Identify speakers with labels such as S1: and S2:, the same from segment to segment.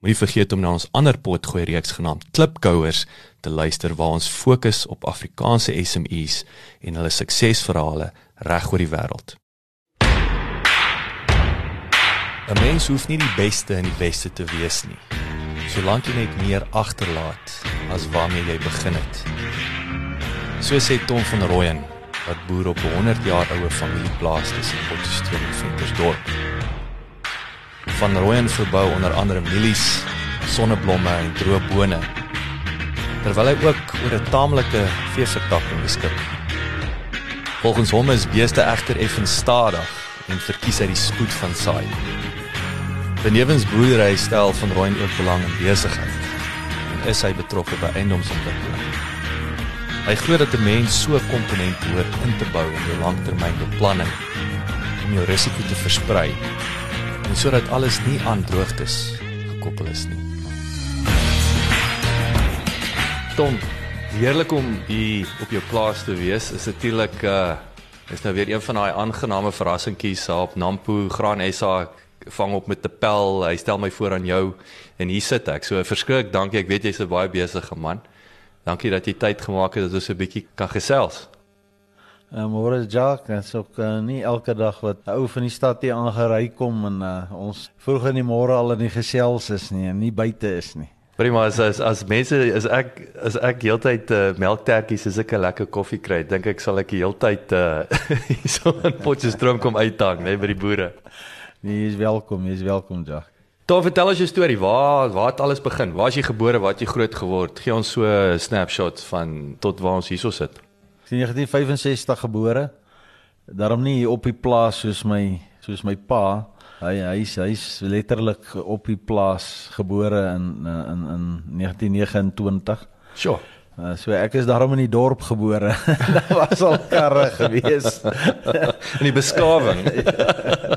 S1: Moenie vergeet om na ons ander potgooi reeks genaamd Klipkouers te luister waar ons fokus op Afrikaanse SMEs en hulle suksesverhale reg oor die wêreld. 'n Mens hoef nie die beste in die weste te wees nie. Solank jy net meer agterlaat as waarmee jy begin het. So sê Tom van Rooyen wat boer op 'n 100 jaar oue familieplaas tussen Potchefstroom en Ventersdorp. Van Rooyen verbou onder andere mielies, sonneblomme en droë bone. Terwyl hy ook oor 'n taamlike veevertakking beskik. Volgens hom is beeste egter effens stadig en verkies hy die spoed van saai. Benewens boerdery stel van Rooyen ook belang in besigheid en is hy betrokke by eiendomsontwikkeling. Hy glo dat 'n mens so 'n komponent behoort in te bou in jou langtermynbeplanning om jou risiko te versprei en sodat alles nie aan droogtes gekoppel is nie. Tom, heerlik om hier op jou plaas te wees. Is natuurlik uh is nou weer een van daai aangename verrassingkies op Nampo Graan SA vang op met 'n pel. Hy stel my voor aan jou en hier sit ek. So verskrik, dankie. Ek weet jy's 'n baie besige man. Dankie dat jy tyd gemaak het dat ons 'n bietjie kan gesels.
S2: Uh, môre Jacques, dit is ook uh, nie elke dag wat 'n ou van die stad hier aangery kom en uh, ons vroeg in die môre al in die gesels is nie en nie buite is nie.
S1: Prima as as, as mense is ek as ek heeltyd uh, melktertjies as ek 'n lekker koffie kry, dink ek sal ek heeltyd uh, hierso in Potchefstroom kom uithang, net by die boere.
S2: Nee, jy is welkom, jy is welkom Jacques.
S1: Toe vertel ons jou storie. Waar waar het alles begin? Waar is jy gebore? Waar het jy groot geword? Gee ons so 'n snapshot van tot waar ons hierso sit.
S2: Ek is in 1965 gebore. Daarom nie op die plaas soos my soos my pa. Hy hy's hy's letterlik op die plaas gebore in in in 1929.
S1: Sjoe.
S2: Uh, so ek is daarom in die dorp gebore. Daar was al karre gewees.
S1: in die beskawing.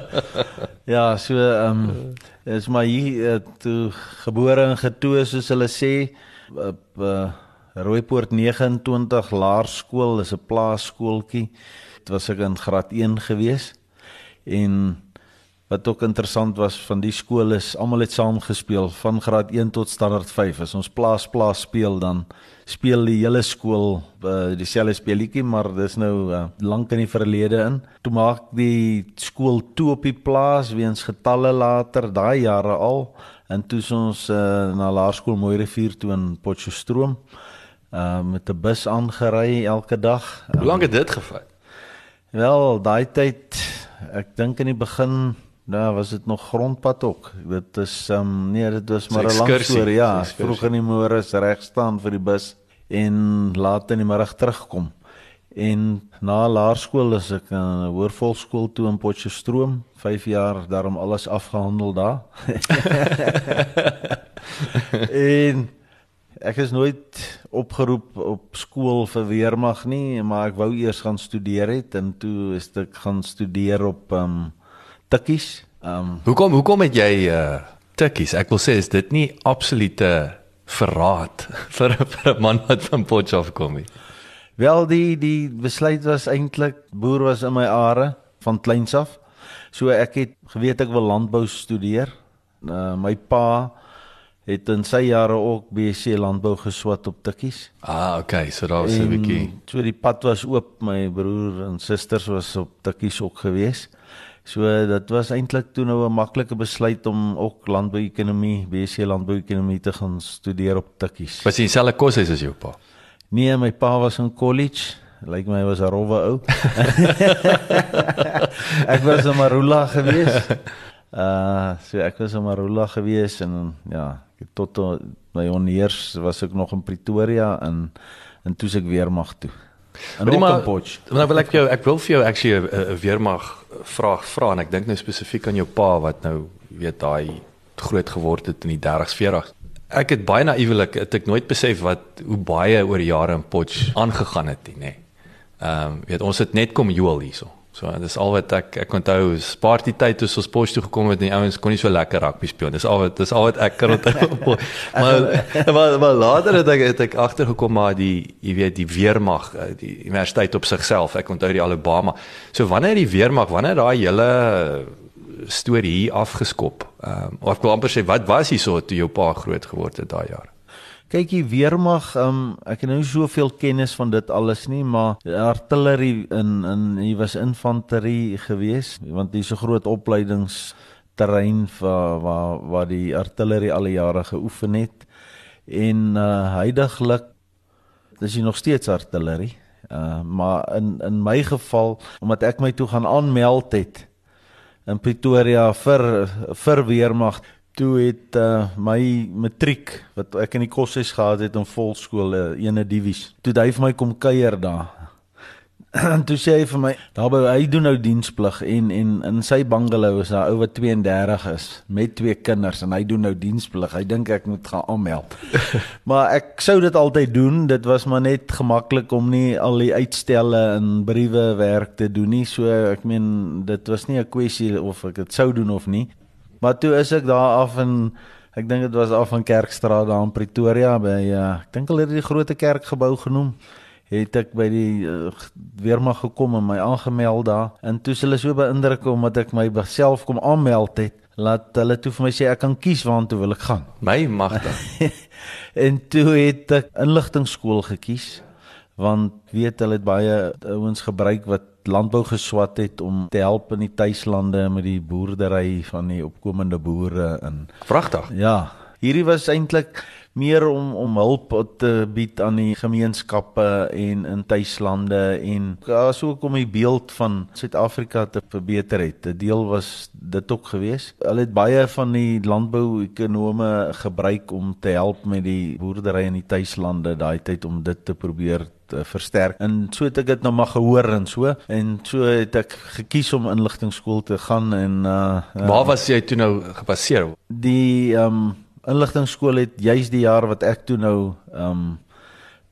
S2: ja, so ehm um, is maar hier uh, toe gebore en getoe soos hulle sê op uh, Rooipoort 29 Laerskool, dis 'n plaaskooltjie. Dit was ek in graad 1 gewees. En wat ook interessant was van die skool is almal het saam gespeel van graad 1 tot standaard 5. As ons plaas plaas speel dan speel die hele skool uh, dieselfde speelietjie, maar dis nou uh, lank in die verlede in. Toe maak die skool toe op die plaas weens getalle later daai jare al en toe ons uh, na laerskool Mooirivier toe in Potchefstroom uh, met 'n bus aangery elke dag.
S1: Hoe lank het dit gevat?
S2: Wel, daai tyd, ek dink in die begin Nou was dit nog grondpad ook. Dit is ehm um, nee, dit was maar 'n lang storie. Ja, vroeg in die môre is reg staan vir die bus en laat in die middag terugkom. En na laerskool is ek in 'n hoërvolkskool toe in Potchefstroom, 5 jaar daarom alles afgehandel daar. en ek is nooit opgeroep op skool vir weermag nie, maar ek wou eers gaan studeer het en toe is ek gaan studeer op ehm um, tikkies. Ehm um,
S1: hoekom hoekom het jy uh tikkies? Ek wil sê is dit nie absolute verraad vir vir 'n man wat van Potchefstroom kom nie.
S2: Wel die die besluit was eintlik boer was in my are van kleins af. So ek het geweet ek wil landbou studeer. Uh my pa het in sy jare ook BSc landbou geswat op tikkies.
S1: Ah, okay, so daar was 'n bietjie.
S2: So die pad was oop. My broer en susters was op tikkies ook geweest. So dit was eintlik toe nou 'n maklike besluit om ook landbouekonomie, BSc landbouekonomie te gaan studeer op Tikkies.
S1: Was jy dieselfde koshuis as jou pa?
S2: Nee, my pa was in college. Lyk my hy was 'n rowwe ou. ek was in Marula gewees. Uh, so ek was in Marula gewees en ja, tot my honeurs was ek nog in Pretoria en en toe ek weer mag toe.
S1: En ook in Potch. Maar wil ek jou ek wil vir jou actually 'n weermag vraag vra en ek dink nou spesifiek aan jou pa wat nou weet daai groot geword het in die 30s 40s. Ek het baie naïewelik het ek nooit besef wat hoe baie oor jare in Potch aangegaan het nie, nê. Ehm um, weet ons het net kom joel hierso. So dis al wat ek ek onthou is party tyd toe ons pos toe gekom het en die ouens kon nie so lekker rugby speel. Dis al wat dis al wat ek kan onthou. maar, maar maar later het ek het ek agtergekom maar die jy weet die weermag eh, die universiteit op sigself. Ek onthou die Alabama. So wanneer die weermag wanneer daai hele storie hier afgeskop. Ehm um, of ek wil amper sê wat was hy so toe jou pa groot geword het daai jaar?
S2: Kyk hier weermag, um, ek het nou soveel kennis van dit alles nie, maar artillery in in hier was infanterie gewees, want dis 'n groot opleidingsterrein vir waar waar die artillery al die jare geoefen het. En uh heidaglik dis hier nog steeds artillery. Uh maar in in my geval omdat ek my toe gaan aanmeld het in Pretoria vir vir weermag toe het uh, my matriek wat ek in die koshuis gehad het in volskool uh, ene divies. Toe hy vir my kom kuier daar. En toe sê hy vir my, daarby hy doen nou diensplig en en in sy bungalow is daar ou wat 32 is met twee kinders en hy doen nou diensplig. Hy dink ek moet gaan aanmeld. maar ek sou dit altyd doen. Dit was maar net gemaklik om nie al die uitstelle en briewe werk te doen nie. So ek meen dit was nie 'n kwessie of ek dit sou doen of nie. Maar toe is ek daar af in ek dink dit was af van Kerkstraat daar in Pretoria by uh, ek dink hulle het die groot kerkgebou genoem. Het ek by die uh, weermag gekom en my aangemeld daar. En toe hulle so beïndruk omdat ek my self kom aanmeld het laat hulle toe vir my sê ek kan kies waartoe wil ek gaan.
S1: My magte
S2: en toe het ek inligtingskool gekies want weet hulle het baie ouens gebruik wat landbou geswat het om te help in die tuislande met die boerdery van die opkomende boere in
S1: Vragtig.
S2: Ja, hierdie was eintlik meer om om hulp te bied aan die gemeenskappe en in tuislande en so kom die beeld van Suid-Afrika te verbeter het. 'n Deel was dit ook geweest. Hulle het baie van die landbou-ekonome gebruik om te help met die boerdery in die tuislande daai tyd om dit te probeer te versterk. En so het ek dit nou maar gehoor en so en so het ek gekies om inligtingskool te gaan en uh
S1: Waar was jy toe nou gebaseer?
S2: Die ehm um, inligtingskool het juis die jaar wat ek toe nou um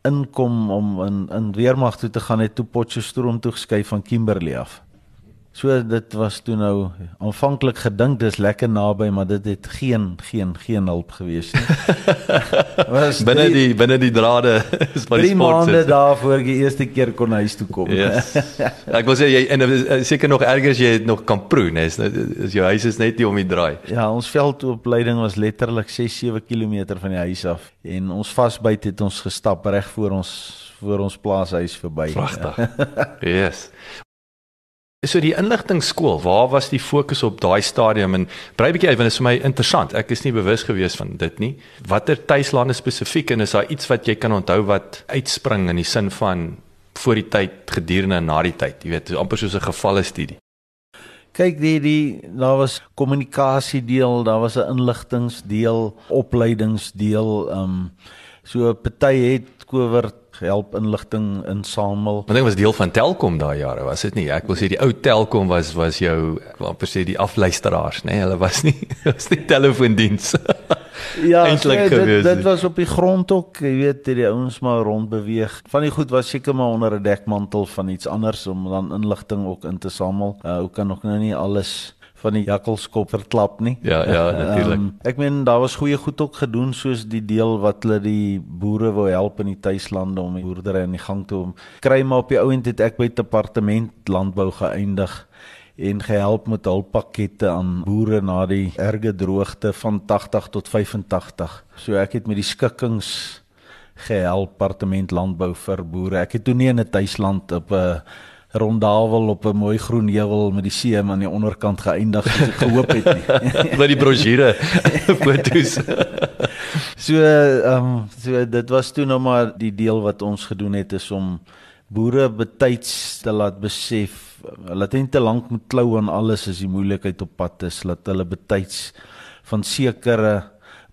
S2: inkom om in in weermag toe te gaan het toe Potchefstroom toe geskuif van Kimberley af. So dit was toe nou aanvanklik gedink dis lekker naby maar dit het geen geen geen hulp gewees nie.
S1: Was binne die binne die drade
S2: is maar die maande daarvoor die eerste keer kon huis toe kom.
S1: Yes. Ek wil sê jy en seker nog erger as jy nog kan proe, nee, is jou huis is net nie om die draai.
S2: Ja, ons veldopleiding was letterlik 6 7 km van die huis af en ons vasbyt het ons gestap reg voor ons voor ons plaashuis verby.
S1: Pragtig. yes. So die inligtingskool, waar was die fokus op daai stadium en brei bietjie want dit is vir my interessant. Ek is nie bewus gewees van dit nie. Watter tuislande spesifiek en is daar iets wat jy kan onthou wat uitspring in die sin van voor die tyd, gedurende en na die tyd? Jy weet, amper soos 'n gevalle studie.
S2: Kyk, die die daar was kommunikasie deel, daar was 'n inligtingsdeel, opleidingsdeel, ehm um, so party het Cowert help inligting insamel.
S1: Ek dink was deel van Telkom daai jare, was dit nie? Ek wil sê die ou Telkom was was jou amper sê die afluisteraars, nê? Nee? Hulle was nie was nie telefoondiens.
S2: ja, eintlik so, gewees. Dit, dit was op die grond ook, jy weet, die ouens maar rond beweeg. Van die goed was seker maar onder 'n dekmantel van iets anders om dan inligting ook in te samel. Uh, ou kan nog nou nie alles van die jakkalskop verklap nie.
S1: Ja, ja, natuurlik. Um,
S2: ek meen daar was goeie goed ook gedoen soos die deel wat hulle die boere wou help in die tuislande om die boerdery in die gang te hom. Kry maar op die ouend het ek by departement landbou geëindig en gehelp met hulppakkette aan boere na die erge droogte van 80 tot 85. So ek het met die skikkings gehelp departement landbou vir boere. Ek het toe nie in 'n tuisland op 'n rondavel op 'n mooi groen heuwel met die see aan die onderkant geëindig soos ek gehoop het nie.
S1: By die brosjure foto's.
S2: so ehm um, so dit was toe nou maar die deel wat ons gedoen het is om boere betyds te laat besef hulle het net te lank moet klou aan alles as die moeilikheid op pad is dat hulle betyds van sekere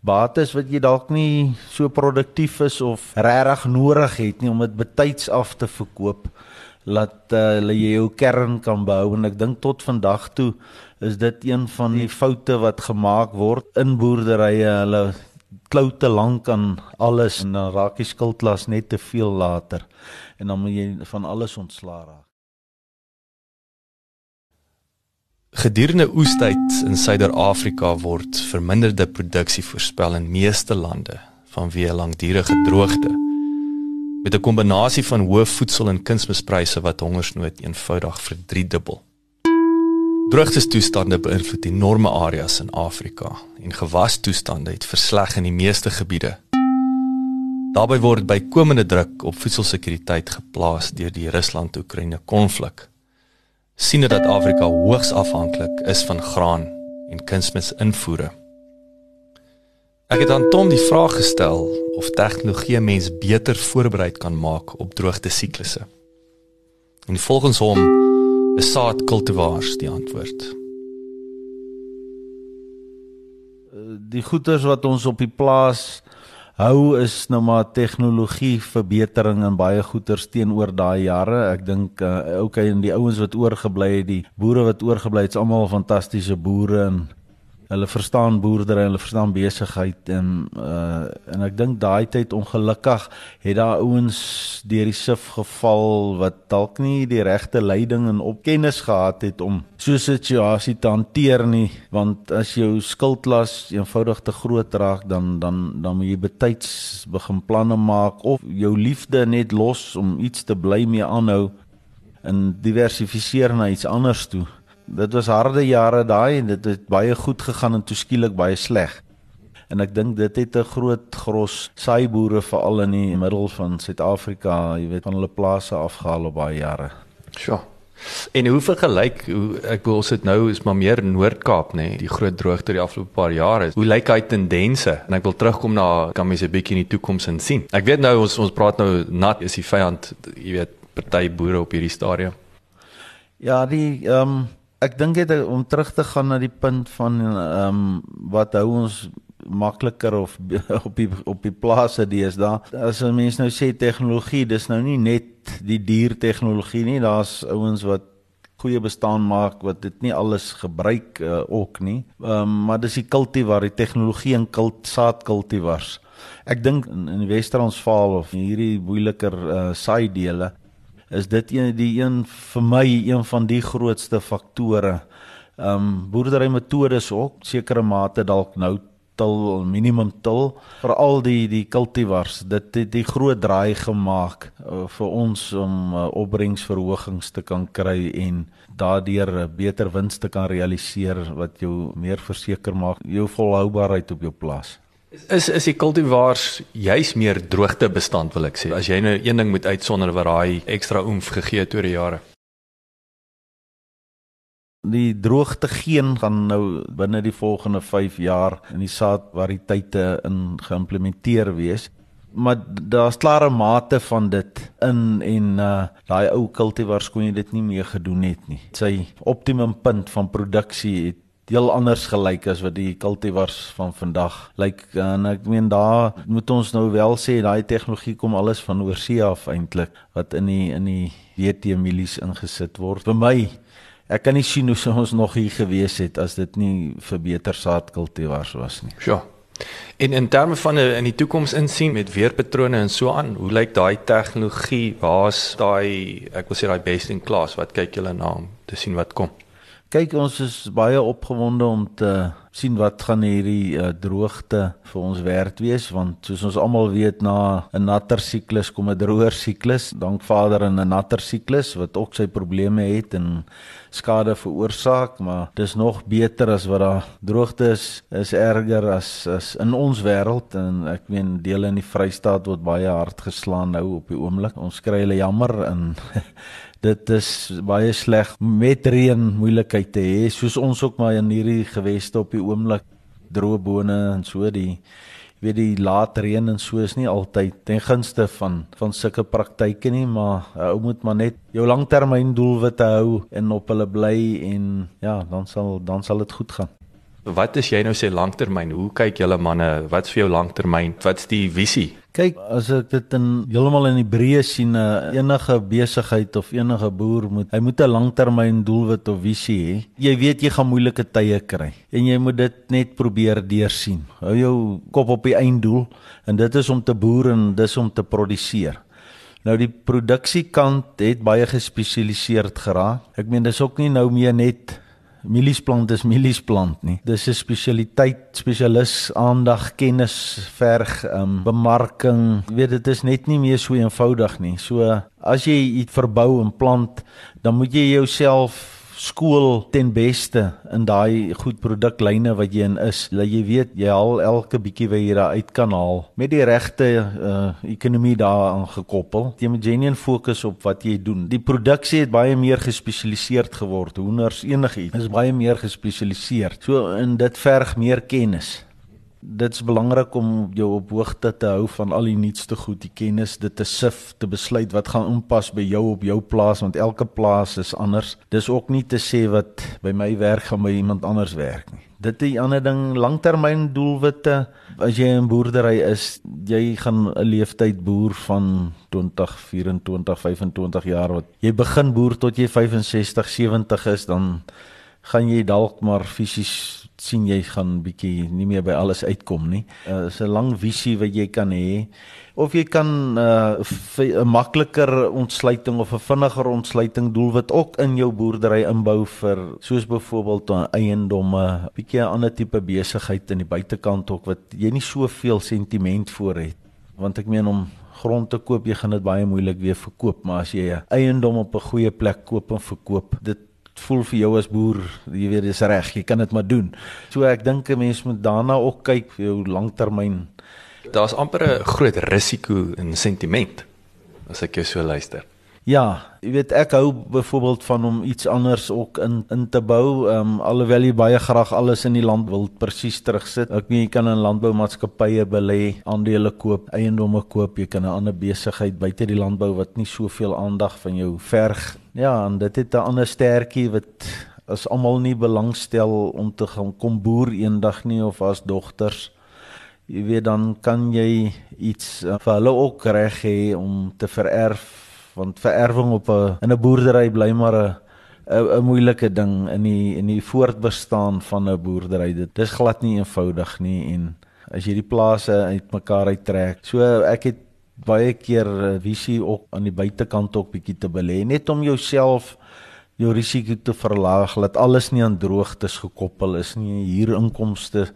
S2: bates wat jy dalk nie so produktief is of regtig nodig het nie om dit betyds af te verkoop laat uh, hulle jou kern kan behou. En ek dink tot vandag toe is dit een van die foute wat gemaak word in boerderye. Hulle klou te lank aan alles en dan raak die skuldlas net te veel later. En dan moet jy van alles ontslaa raak.
S1: Gedurende oestyd in Suider-Afrika word verminderde produksie voorspel in meeste lande vanweë langdurige droogte. Met 'n kombinasie van hoë voedsel- en kunsmispryse wat hongersnood eenvoudig verdriedubbel. Droogtestoestande beïnvloed enorme areas in Afrika en gewastoestande het versleg in die meeste gebiede. Daarbey word bykomende druk op voedselsekuriteit geplaas deur die Rusland-Oekraïne konflik sien dat Afrika hoogs afhanklik is van graan en kunsmis invoere. Ek het aan Tom die vraag gestel of tegnologie mens beter voorberei kan maak op droogte siklusse. En volgens hom is saadkultivars die antwoord.
S2: Die goeders wat ons op die plaas hou is nou maar tegnologie verbetering en baie goeders teenoor daai jare. Ek dink uh, okay en die ouens wat oorgebly het, die boere wat oorgebly het, is almal fantastiese boere en hulle verstaan boerdery, hulle verstaan besigheid en uh en ek dink daai tyd ongelukkig het daar ouens deur die sif geval wat dalk nie die regte leiding en opkennis gehad het om so 'n situasie te hanteer nie, want as jou skuldlas eenvoudig te groot raak dan dan dan moet jy betyds begin planne maak of jou liefde net los om iets te bly mee aanhou en diversifiseer na iets anders toe dit was harde jare daai en dit het baie goed gegaan en toeskielik baie sleg. En ek dink dit het 'n groot gros saaiboere veral in die middel van Suid-Afrika, jy weet, van hulle plase afgehaal op baie jare.
S1: Sjoe. En hoe vergelyk hoe ek wil sit nou is maar meer Noord-Kaap nê, nee, die groot droogte die afgelope paar jare. Hoe lyk hy tendense? En ek wil terugkom na kan mens 'n bietjie in die toekoms insien. Ek weet nou ons ons praat nou nat is die vyand, jy weet, party boere op hierdie stadium.
S2: Ja, die ehm um, ek dink dit om terug te gaan na die punt van ehm um, wat hou ons makliker of op die op die plase deesdae. As 'n mens nou sê tegnologie, dis nou nie net die dier tegnologie nie, daar's ouens wat goeie bestaan maak wat dit nie alles gebruik uh, ook nie. Ehm um, maar dis die kultivar, die tegnologie en kult saadkultivars. Ek dink in, in Wes-Transvaal of hierdie moeiliker uh, saai dele is dit een die een vir my een van die grootste faktore. Ehm um, boerdery metodes ook sekere mate dalk nou til minimum til vir al die die kultivars dit het die groot draai gemaak uh, vir ons om uh, opbrengsverhogings te kan kry en daardeur uh, beter wins te kan realiseer wat jou meer verseker maak jou volhoubaarheid op jou plaas.
S1: Is is die kultivars juis meer droogte bestand wil ek sê. As jy nou een ding moet uitsonder wat daai ekstra oomf gegee het oor die jare.
S2: Die droogte geen gaan nou binne die volgende 5 jaar in die saadvariëteite in geïmplementeer wees. Maar daar's klare mate van dit in en uh daai ou kultivars kon jy dit nie meer gedoen het nie. Sy optimum punt van produksie het heel anders gelyk as wat die kultivars van vandag lyk like, en ek meen daar moet ons nou wel sê daai tegnologie kom alles van oorsee af eintlik wat in die in die WT milies ingesit word vir my ek kan nie sien hoe ons nog hier gewees het as dit nie vir beter saadkultivars was nie
S1: ja En in terme van 'n in die toekoms insien met weerpatrone en so aan, hoe lyk daai tegnologie? Waar's daai ek wil sê daai best in class? Wat kyk julle na om te sien wat kom?
S2: Kyk, ons is baie opgewonde om te sien wat gaan hierdie uh, droogte vir ons werd wees want soos ons almal weet na 'n natter siklus kom 'n droër siklus. Dank Vader in 'n natter siklus wat ook sy probleme het en skade veroorsaak, maar dis nog beter as wat daar droogte is, is erger as as in ons wêreld en ek meen dele in die Vrystaat word baie hard geslaan nou op die oomblik. Ons kry hulle jammer en dit is baie sleg met reën moeilikheid te hê soos ons ook maar in hierdie geweste op die oomblik droë bone en so die weet die laat reën en so is nie altyd ten gunste van van sulke praktyke nie maar ou moet maar net jou langtermyn doelwitte hou en op hulle bly en ja dan sal dan sal dit goed gaan
S1: Wat is jy nou sê langtermyn? Hoe kyk julle manne? Wat's vir jou langtermyn? Wat's die visie?
S2: Kyk, as ek dit in heeltemal in die breë sien, uh, enige besigheid of enige boer moet hy moet 'n langtermyn doelwit of visie hê. Jy weet jy gaan moeilike tye kry en jy moet dit net probeer deursien. Hou jou kop op die einddoel en dit is om te boer en dis om te produseer. Nou die produksiekant het baie gespesialiseerd geraak. Ek meen dis ook nie nou meer net mieliesplant is mieliesplant nie. Dis 'n spesialiteit, spesialis aandag, kennis, verg, um, bemarking. Jy weet dit is net nie meer so eenvoudig nie. So as jy iets verbou en plant, dan moet jy jouself skool ten beste in daai goed produklyne wat jy in is. Dat jy weet jy haal elke bietjie wat jy daar uit kan haal met die regte uh, ekonomie daaraan gekoppel. Jy moet genuen fokus op wat jy doen. Die produksie het baie meer gespesialiseerd geword. Hoenders enigiets is baie meer gespesialiseerd. So in dit verg meer kennis dit is belangrik om jou op hoogte te hou van al die nuutste goed, die kennis, dit te sif, te besluit wat gaan inpas by jou op jou plaas want elke plaas is anders. Dis ook nie te sê wat by my werk gaan by iemand anders werk nie. Dit is 'n ander ding, langtermyn doelwitte. As jy 'n boerdery is, jy gaan 'n leeftyd boer van 20, 24, 25 jaar wat jy begin boer tot jy 65, 70 is, dan gaan jy dalk maar fisies sien jy gaan bietjie nie meer by alles uitkom nie. Uh, is 'n lang visie wat jy kan hê of jy kan 'n uh, makliker ontsluiting of 'n vinniger ontsluiting doelwit ook in jou boerdery inbou vir soos byvoorbeeld eiendomme, bietjie 'n ander tipe besigheid in die buitekant ook wat jy nie soveel sentiment voor het. Want ek meen om grond te koop, jy gaan dit baie moeilik weer verkoop, maar as jy eiendom op 'n goeie plek koop en verkoop, dit voel vir jou as boer, jy weet dis reg, jy kan dit maar doen. So ek dink 'n mens moet daarna ook kyk vir jou langtermyn.
S1: Daar's amper 'n groot risiko in sentiment as ek jou so luister.
S2: Ja, jy weet ek hou byvoorbeeld van om iets anders ook in in te bou. Ehm um, alhoewel jy baie graag alles in die land wil presies terugsit. Ek meen jy kan in landboumaatskappye belê, aandele koop, eiendomme koop, jy kan 'n ander besigheid buite die landbou wat nie soveel aandag van jou verg. Ja, en dit het 'n ander sterkie wat as almal nie belangstel om te gaan kom boer eendag nie of as dogters jy weet dan kan jy iets uh, vir hulle ook reg hê om te vererf want vererwing op 'n in 'n boerdery bly maar 'n 'n moeilike ding in die in die voortbestaan van 'n boerdery. Dit is glad nie eenvoudig nie en as jy die plase uitmekaar uittrek. So ek het baie keer visie ook aan die buitekant ook bietjie te belê net om jouself jou risiko te verlaag dat alles nie aan droogtes gekoppel is nie. Hier inkomste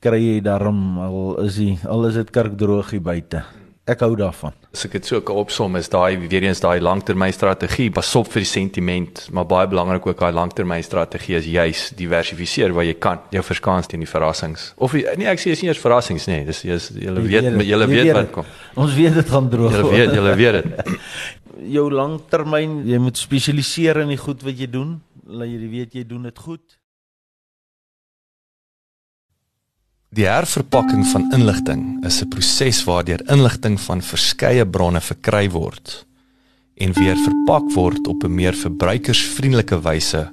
S2: kry jy daarom al is die al is dit kerkdroog hier buite ek hou daarvan.
S1: As ek dit so kan opsom is daai weer eens daai langtermynstrategie, pas op vir die sentiment, maar baie belangrik ook daai langtermynstrategie is juis diversifiseer waar jy kan jou verskans teen die verrassings. Of nee, ek sê is nie eers verrassings nie, dis jy julle weet julle weet wat kom.
S2: Ons weet dit gaan droog.
S1: Julle weet julle weet dit.
S2: jou langtermyn, jy moet spesialiseer in die goed wat jy doen. Laat jy weet jy doen dit goed.
S1: Die herverpakking van inligting is 'n proses waardeur inligting van verskeie bronne verkry word en weer verpak word op 'n meer verbruikersvriendelike wyse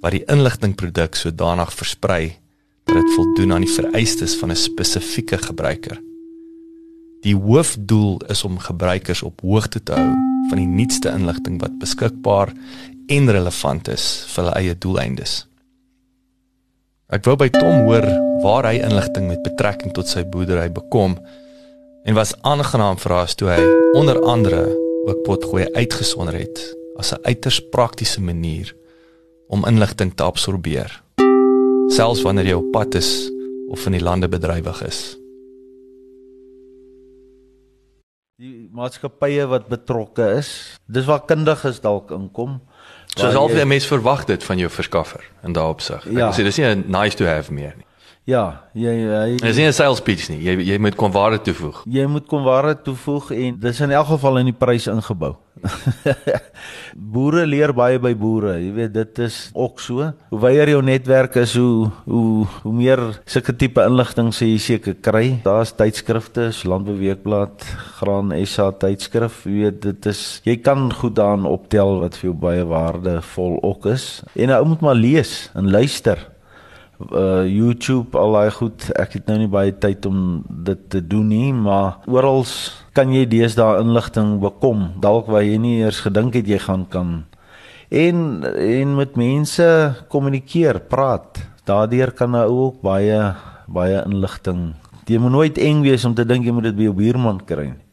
S1: wat die inligtingproduk sodanig versprei dat dit voldoen aan die vereistes van 'n spesifieke gebruiker. Die hoofdoel is om gebruikers op hoogte te hou van die nuutste inligting wat beskikbaar en relevant is vir hulle eie doeleindes. Ek wou by Tom hoor waar hy inligting met betrekking tot sy boerdery bekom en was aangenaam verras toe hy onder andere ook potgooi uitgesonder het as 'n uiters praktiese manier om inligting te absorbeer. selfs wanneer jy op pad is of in die lande bedrywig is.
S2: Die maatskappye wat betrokke is, dis waar kundiges dalk inkom.
S1: Soos al die mense verwag dit van jou verskaffer in daardie opsig.
S2: Ja.
S1: Ek sê dis nie 'n nice to have meer nie.
S2: Ja, jy jy
S1: Dis nie 'n sales pitch nie. Jy jy moet kom waarde toevoeg.
S2: jy moet kom ware toevoeg en dis in elk geval in die prys ingebou. boere leer baie by boere. Jy weet dit is ook so. Hoe wyer jou netwerk is, hoe hoe hoe meer sulke tipe inligting sê jy seker kry. Daar's tydskrifte, so Landbouweekblad, Graan SA tydskrif. Jy weet dit is jy kan goed daarin optel wat vir jou baie waardevol ook is. En 'n ou moet maar lees en luister uh YouTube al daai goed. Ek het nou nie baie tyd om dit te doen nie, maar oral kan jy deesdae inligting bekom, dalk waar jy nie eers gedink het jy gaan kan. En en met mense kommunikeer, praat. Daardeur kan 'n ou ook baie baie inligting. Jy moet nooit eng wees om te dink jy moet dit by jou buurman kry nie.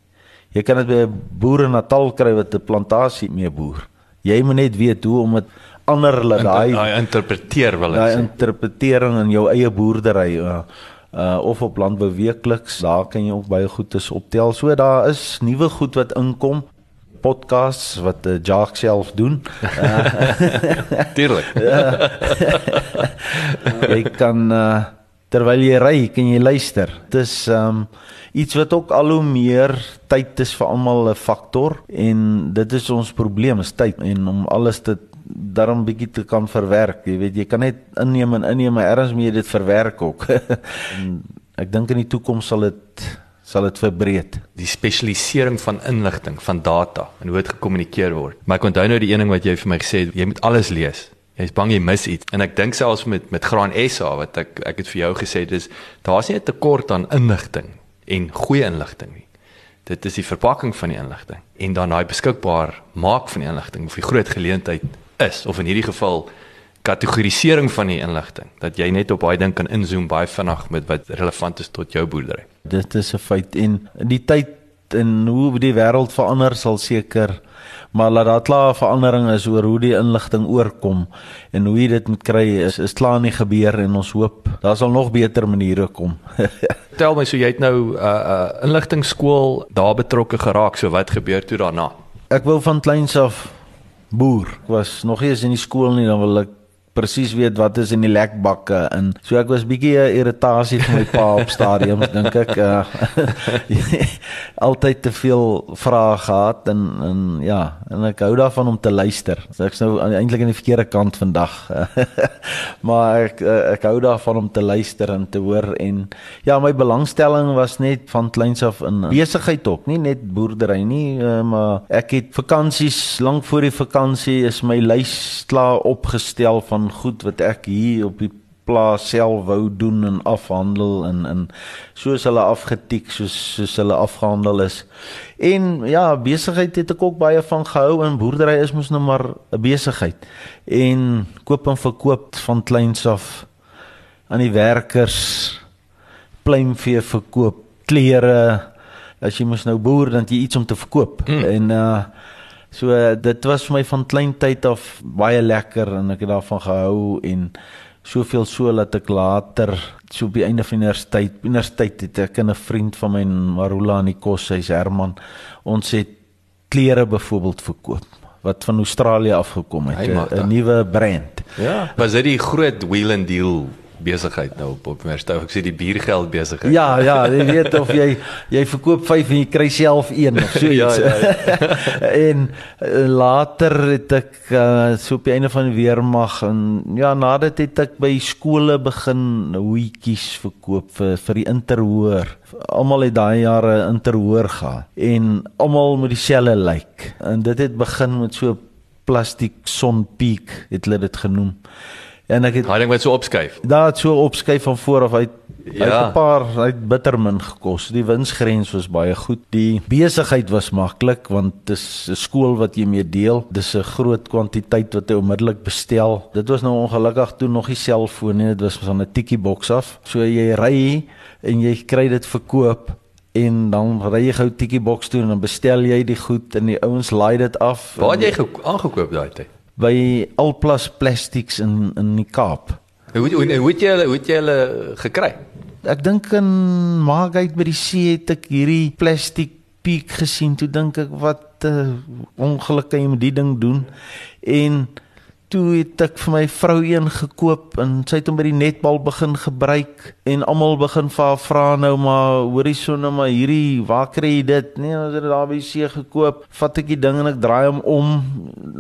S2: Jy kan dit by 'n boer in Natal kry wat 'n plantasie mee boer. Jy moet net weet hoe om dit ander hulle daai
S1: Daai interpreteer wil ek
S2: daai
S1: sê.
S2: interpretering in jou eie boerdery uh, uh of op landbou weekliks daar kan jy ook baie goed is optel. So daar is nuwe goed wat inkom podcasts wat uh, Jacques self doen.
S1: Tuurlik.
S2: jy kan uh terwyl jy ry, kan jy luister. Dit is um iets wat ook al hoe meer tyd is vir almal 'n faktor en dit is ons probleem, is tyd en om alles te daarom bietjie te kan verwerk. Jy weet, jy kan net inneem en inneem, maar ergens moet jy dit verwerk ook. en ek dink in die toekoms sal dit sal dit verbreed.
S1: Die spesialisering van inligting, van data en hoe dit gekommunikeer word. Maar ek onthou nou die een ding wat jy vir my gesê het, jy moet alles lees. Jy's bang jy mis iets. En ek dink selfs met met Graan SA wat ek ek het vir jou gesê dis daar's nie 'n tekort aan inligting en goeie inligting nie. Dit is die verpakking van die inligting en dan daai beskikbaar maak van die inligting of die groot geleentheid is of in hierdie geval kategorisering van die inligting dat jy net op daai ding kan inzoom baie vinnig met wat relevant is tot jou boerdery.
S2: Dit is 'n feit en die tyd en hoe die wêreld verander sal seker maar laat daar klaar verandering is oor hoe die inligting oorkom en hoe jy dit moet kry is is klaar nie gebeur en ons hoop daar sal nog beter maniere kom.
S1: Tel my so jy het nou 'n uh, uh, inligtingskool daar betrokke geraak. So wat gebeur toe daarna?
S2: ek wou van kleins af boer. Ek was nog nie eens in die skool nie dan wil ek presies weet wat is in die lekbakke en so ek was bietjie 'n irritasie vir my pa op stadiums dink ek uh, altyd te veel vrae gehad en en ja en ek hou daarvan om te luister. So ek's nou eintlik aan die verkeerde kant vandag. maar ek eh, ek hou daarvan om te luister en te hoor en ja my belangstelling was net van kleins af in besigheid ook, nie net boerdery nie, uh, maar ek het vakansies lank voor die vakansie is my lys klaar opgestel van goed wat ek hier op die plaas self wou doen en afhandel en en soos hulle afgetik soos soos hulle afgehandel is. En ja, besigheid het ek ook baie van gehou en boerdery is mos nou maar 'n besigheid. En koop en verkoop van kleins af aan die werkers pluimvee verkoop, klere. As jy mos nou boer dan jy iets om te verkoop.
S1: Mm.
S2: En uh so dit was vir my van klein tyd af baie lekker en ek het daarvan gehou en soveel so dat ek later so op die einde van universiteit universiteit het ek 'n vriend van my Marula in die koshuis Herman ons het klere byvoorbeeld verkoop wat van Australië het 'n
S1: mag dat.
S2: 'n nuwe brand
S1: Ja. Was dit die groot wheel and deal besigheid nou op op Universiteit? Ek sê die biergeld besigheid.
S2: Ja, ja, jy weet of jy jy verkoop 5 en jy kry self 1 of so iets.
S1: Ja, ja,
S2: en uh, later het ek uh, so op die einde van die weermag en ja, nadat het ek by skole begin hoetjies verkoop vir vir die interhoor. Almal het daai jare interhoor gehad en almal met dieselfde lyk. En dit het begin met so plastiek sonpiek het hulle dit genoem. En ek het
S1: Daai ding wat so opskuif.
S2: Daar het so opskuif van voor af uit ja.
S1: Ja.
S2: uit 'n paar uit bittermin gekos. Die winsgrens was baie goed. Die besigheid was maklik want dis 'n skool wat jy mee deel. Dis 'n groot kwantiteit wat jy onmiddellik bestel. Dit was nou ongelukkig toe nog nie selfoon nie. Dit was van 'n tikkie boks af. So jy ry en jy kry dit verkoop en dan ry jy gou tikkie boks toe en dan bestel jy die goed en die ouens laai dit af
S1: Waar het jy ge- aangekoop daai tyd?
S2: By Alplas Plastics in in die Kaap.
S1: Hoe hoe hoe het jy hulle hoe het jy hulle gekry?
S2: Ek dink in Maagheid by die see het ek hierdie plastiek piek gesien. Toe dink ek wat 'n uh, ongeluk kan jy met die ding doen? En toe het ek vir my vrou een gekoop en sy het hom by die netbal begin gebruik en almal begin vir haar vra nou maar hoorie so nou maar hierdie waar kry jy dit? Nee ons het dit daar by see gekoop. Vat ek die ding en ek draai hom om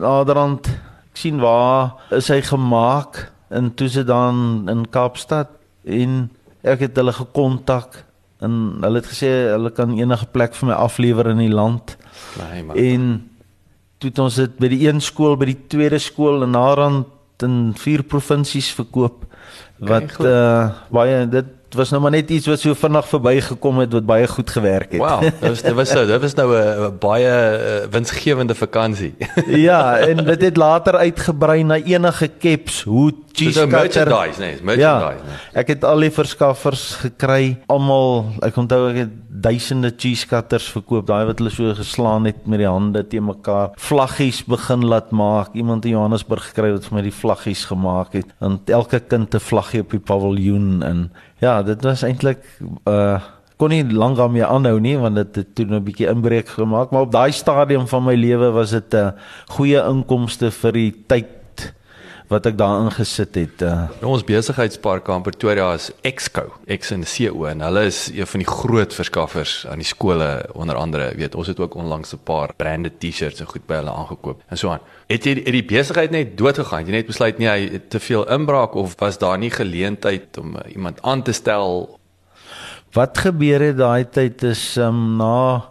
S2: naderhand. Ek sien waar is hy gemaak en toe se dan in Kaapstad en ek het hulle gekontak en hulle het gesê hulle kan enige plek vir my aflewer in die land.
S1: Nee, maar
S2: en toe het ons dit by die een skool, by die tweede skool en naderhand in vier provinsies verkoop wat
S1: goed.
S2: uh baie dit was nou maar net iets wat so vinnig verbygekom het wat baie goed gewerk het.
S1: wow, dit was dit was so, dit was nou 'n 'n baie uh, winsgewende vakansie.
S2: ja, en dit het later uitgebrei na enige caps, hoed,
S1: Dis
S2: cheese
S1: nou
S2: cutter.
S1: merchandise, nee, merchandise,
S2: Ja, ek het al die verskaffers gekry. Almal, ek onthou ek het duisende cheese cutters verkoop, daai wat hulle so geslaan het met die hande teen mekaar. Vlaggies begin laat maak. Iemand in Johannesburg gekry wat vir my die vlaggies gemaak het. En elke kind 'n vlaggie op die paviljoen en ja, dit was eintlik uh kon nie lank daarmee aanhou nie want dit het toe 'n bietjie inbreuk gemaak, maar op daai stadium van my lewe was dit 'n uh, goeie inkomste vir die tyd wat ek daarin gesit het. Uh,
S1: Ons besigheidspark in Pretoria is Exco, X en CO en hulle is een van die groot verskaffers aan die skole onder andere. Weet, ons het ook onlangs 'n paar branded T-shirts en goed by hulle aangekoop en so aan. Het jy het die besigheid net doodgegaan? Het Jy net besluit nee, hy het te veel inbraak of was daar nie geleentheid om uh, iemand aan te stel?
S2: Wat gebeur het daai tyd is um, na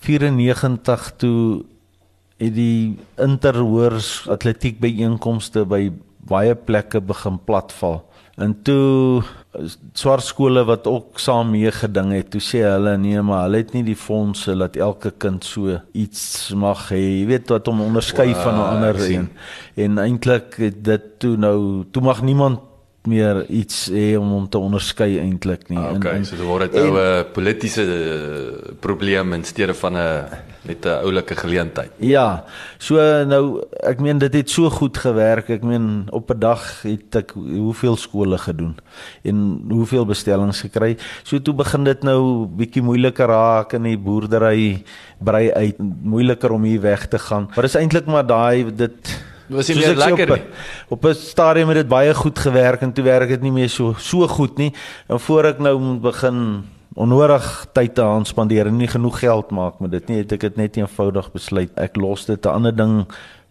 S2: 94 toe het die interhoors atletiek byeenkomste by baie plekke begin platval. En toe swart skole wat ook saam mee geding het, toe sê hulle nee, maar hulle het nie die fondse dat elke kind so iets mag hê. Jy weet wat om onderskei
S1: Wow,
S2: van 'n ander een. En eintlik dit toe nou toe mag niemand meer iets hê om hom te onderskei eintlik nie.
S1: Ah, okay,
S2: en,
S1: so dit word dit nou 'n politieke uh, probleem in steede van 'n net 'n oulike geleentheid.
S2: Ja, so nou ek meen dit het so goed gewerk. Ek meen op 'n dag het ek hoeveel skole gedoen en hoeveel bestellings gekry. So toe begin dit nou bietjie moeiliker raak in die boerdery brei uit, moeiliker om hier weg te gaan. Maar dis eintlik maar daai dit
S1: Was nie
S2: soos
S1: meer lekker
S2: op,
S1: nie.
S2: Op 'n stadium het dit baie goed gewerk en toe werk dit nie meer so so goed nie. En voor ek nou moet begin onnodig tyd te aan spandeer en nie genoeg geld maak met dit nie, het ek dit net eenvoudig besluit. Ek los dit. 'n Ander ding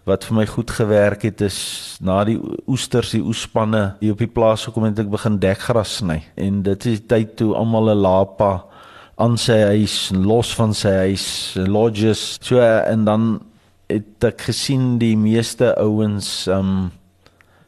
S2: wat vir my goed gewerk het is na die oesters, die oespanne hier op die plaas gekom het ek begin dekgras sny. En dit is die tyd toe almal 'n lapa aan sy huis, los van sy huis, lodges. So en dan het ek gesien die meeste ouens um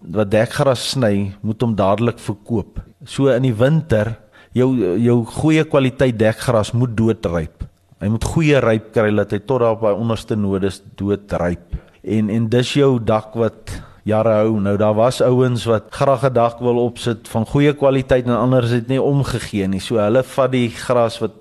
S2: wat dekgras sny, moet hom dadelik verkoop. So in die winter, jou jou goeie kwaliteit dekgras moet doodryp. Hy moet goeie ryp kry dat hy tot daar op hy onderste nodes doodryp. En en dis jou dak wat jare hou. Nou daar was ouens wat graag 'n dak wil opsit van goeie kwaliteit en anders het nie omgegee nie. So hulle vat die gras wat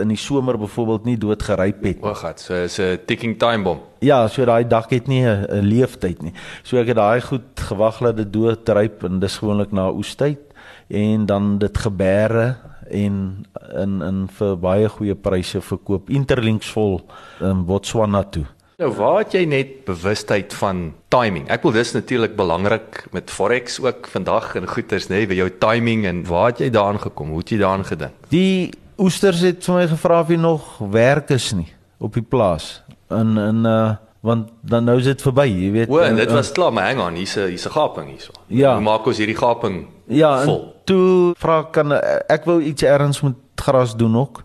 S2: in die somer byvoorbeeld nie doodgeryp het.
S1: O, gat, so is 'n ticking time bomb.
S2: Ja, so daai dak het nie 'n leeftyd nie. So ek het daai goed gewag dat dit doodryp en dis gewoonlik na oestyd en dan dit gebeere en in in vir baie goeie pryse verkoop interlinks vol in Botswana toe.
S1: Nou waar het jy net bewustheid van timing? Ek wil dis natuurlik belangrik met forex ook vandag en goeters nê, by jou timing en waar het jy daaraan gekom? Hoe het jy daaraan gedink?
S2: Die oesters het vir my gevra of hy nog werk is nie op die plaas. In in uh want dan nou is dit verby, jy weet.
S1: O, en
S2: En-
S1: dit
S2: en-
S1: was klaar, maar hang aan, hier's 'n hier's 'n gaping hierso.
S2: Ja.
S1: Hoe maak ons hierdie gaping
S2: Ja,
S1: vol?
S2: toe vra kan ek wou iets erns met gras doen ook.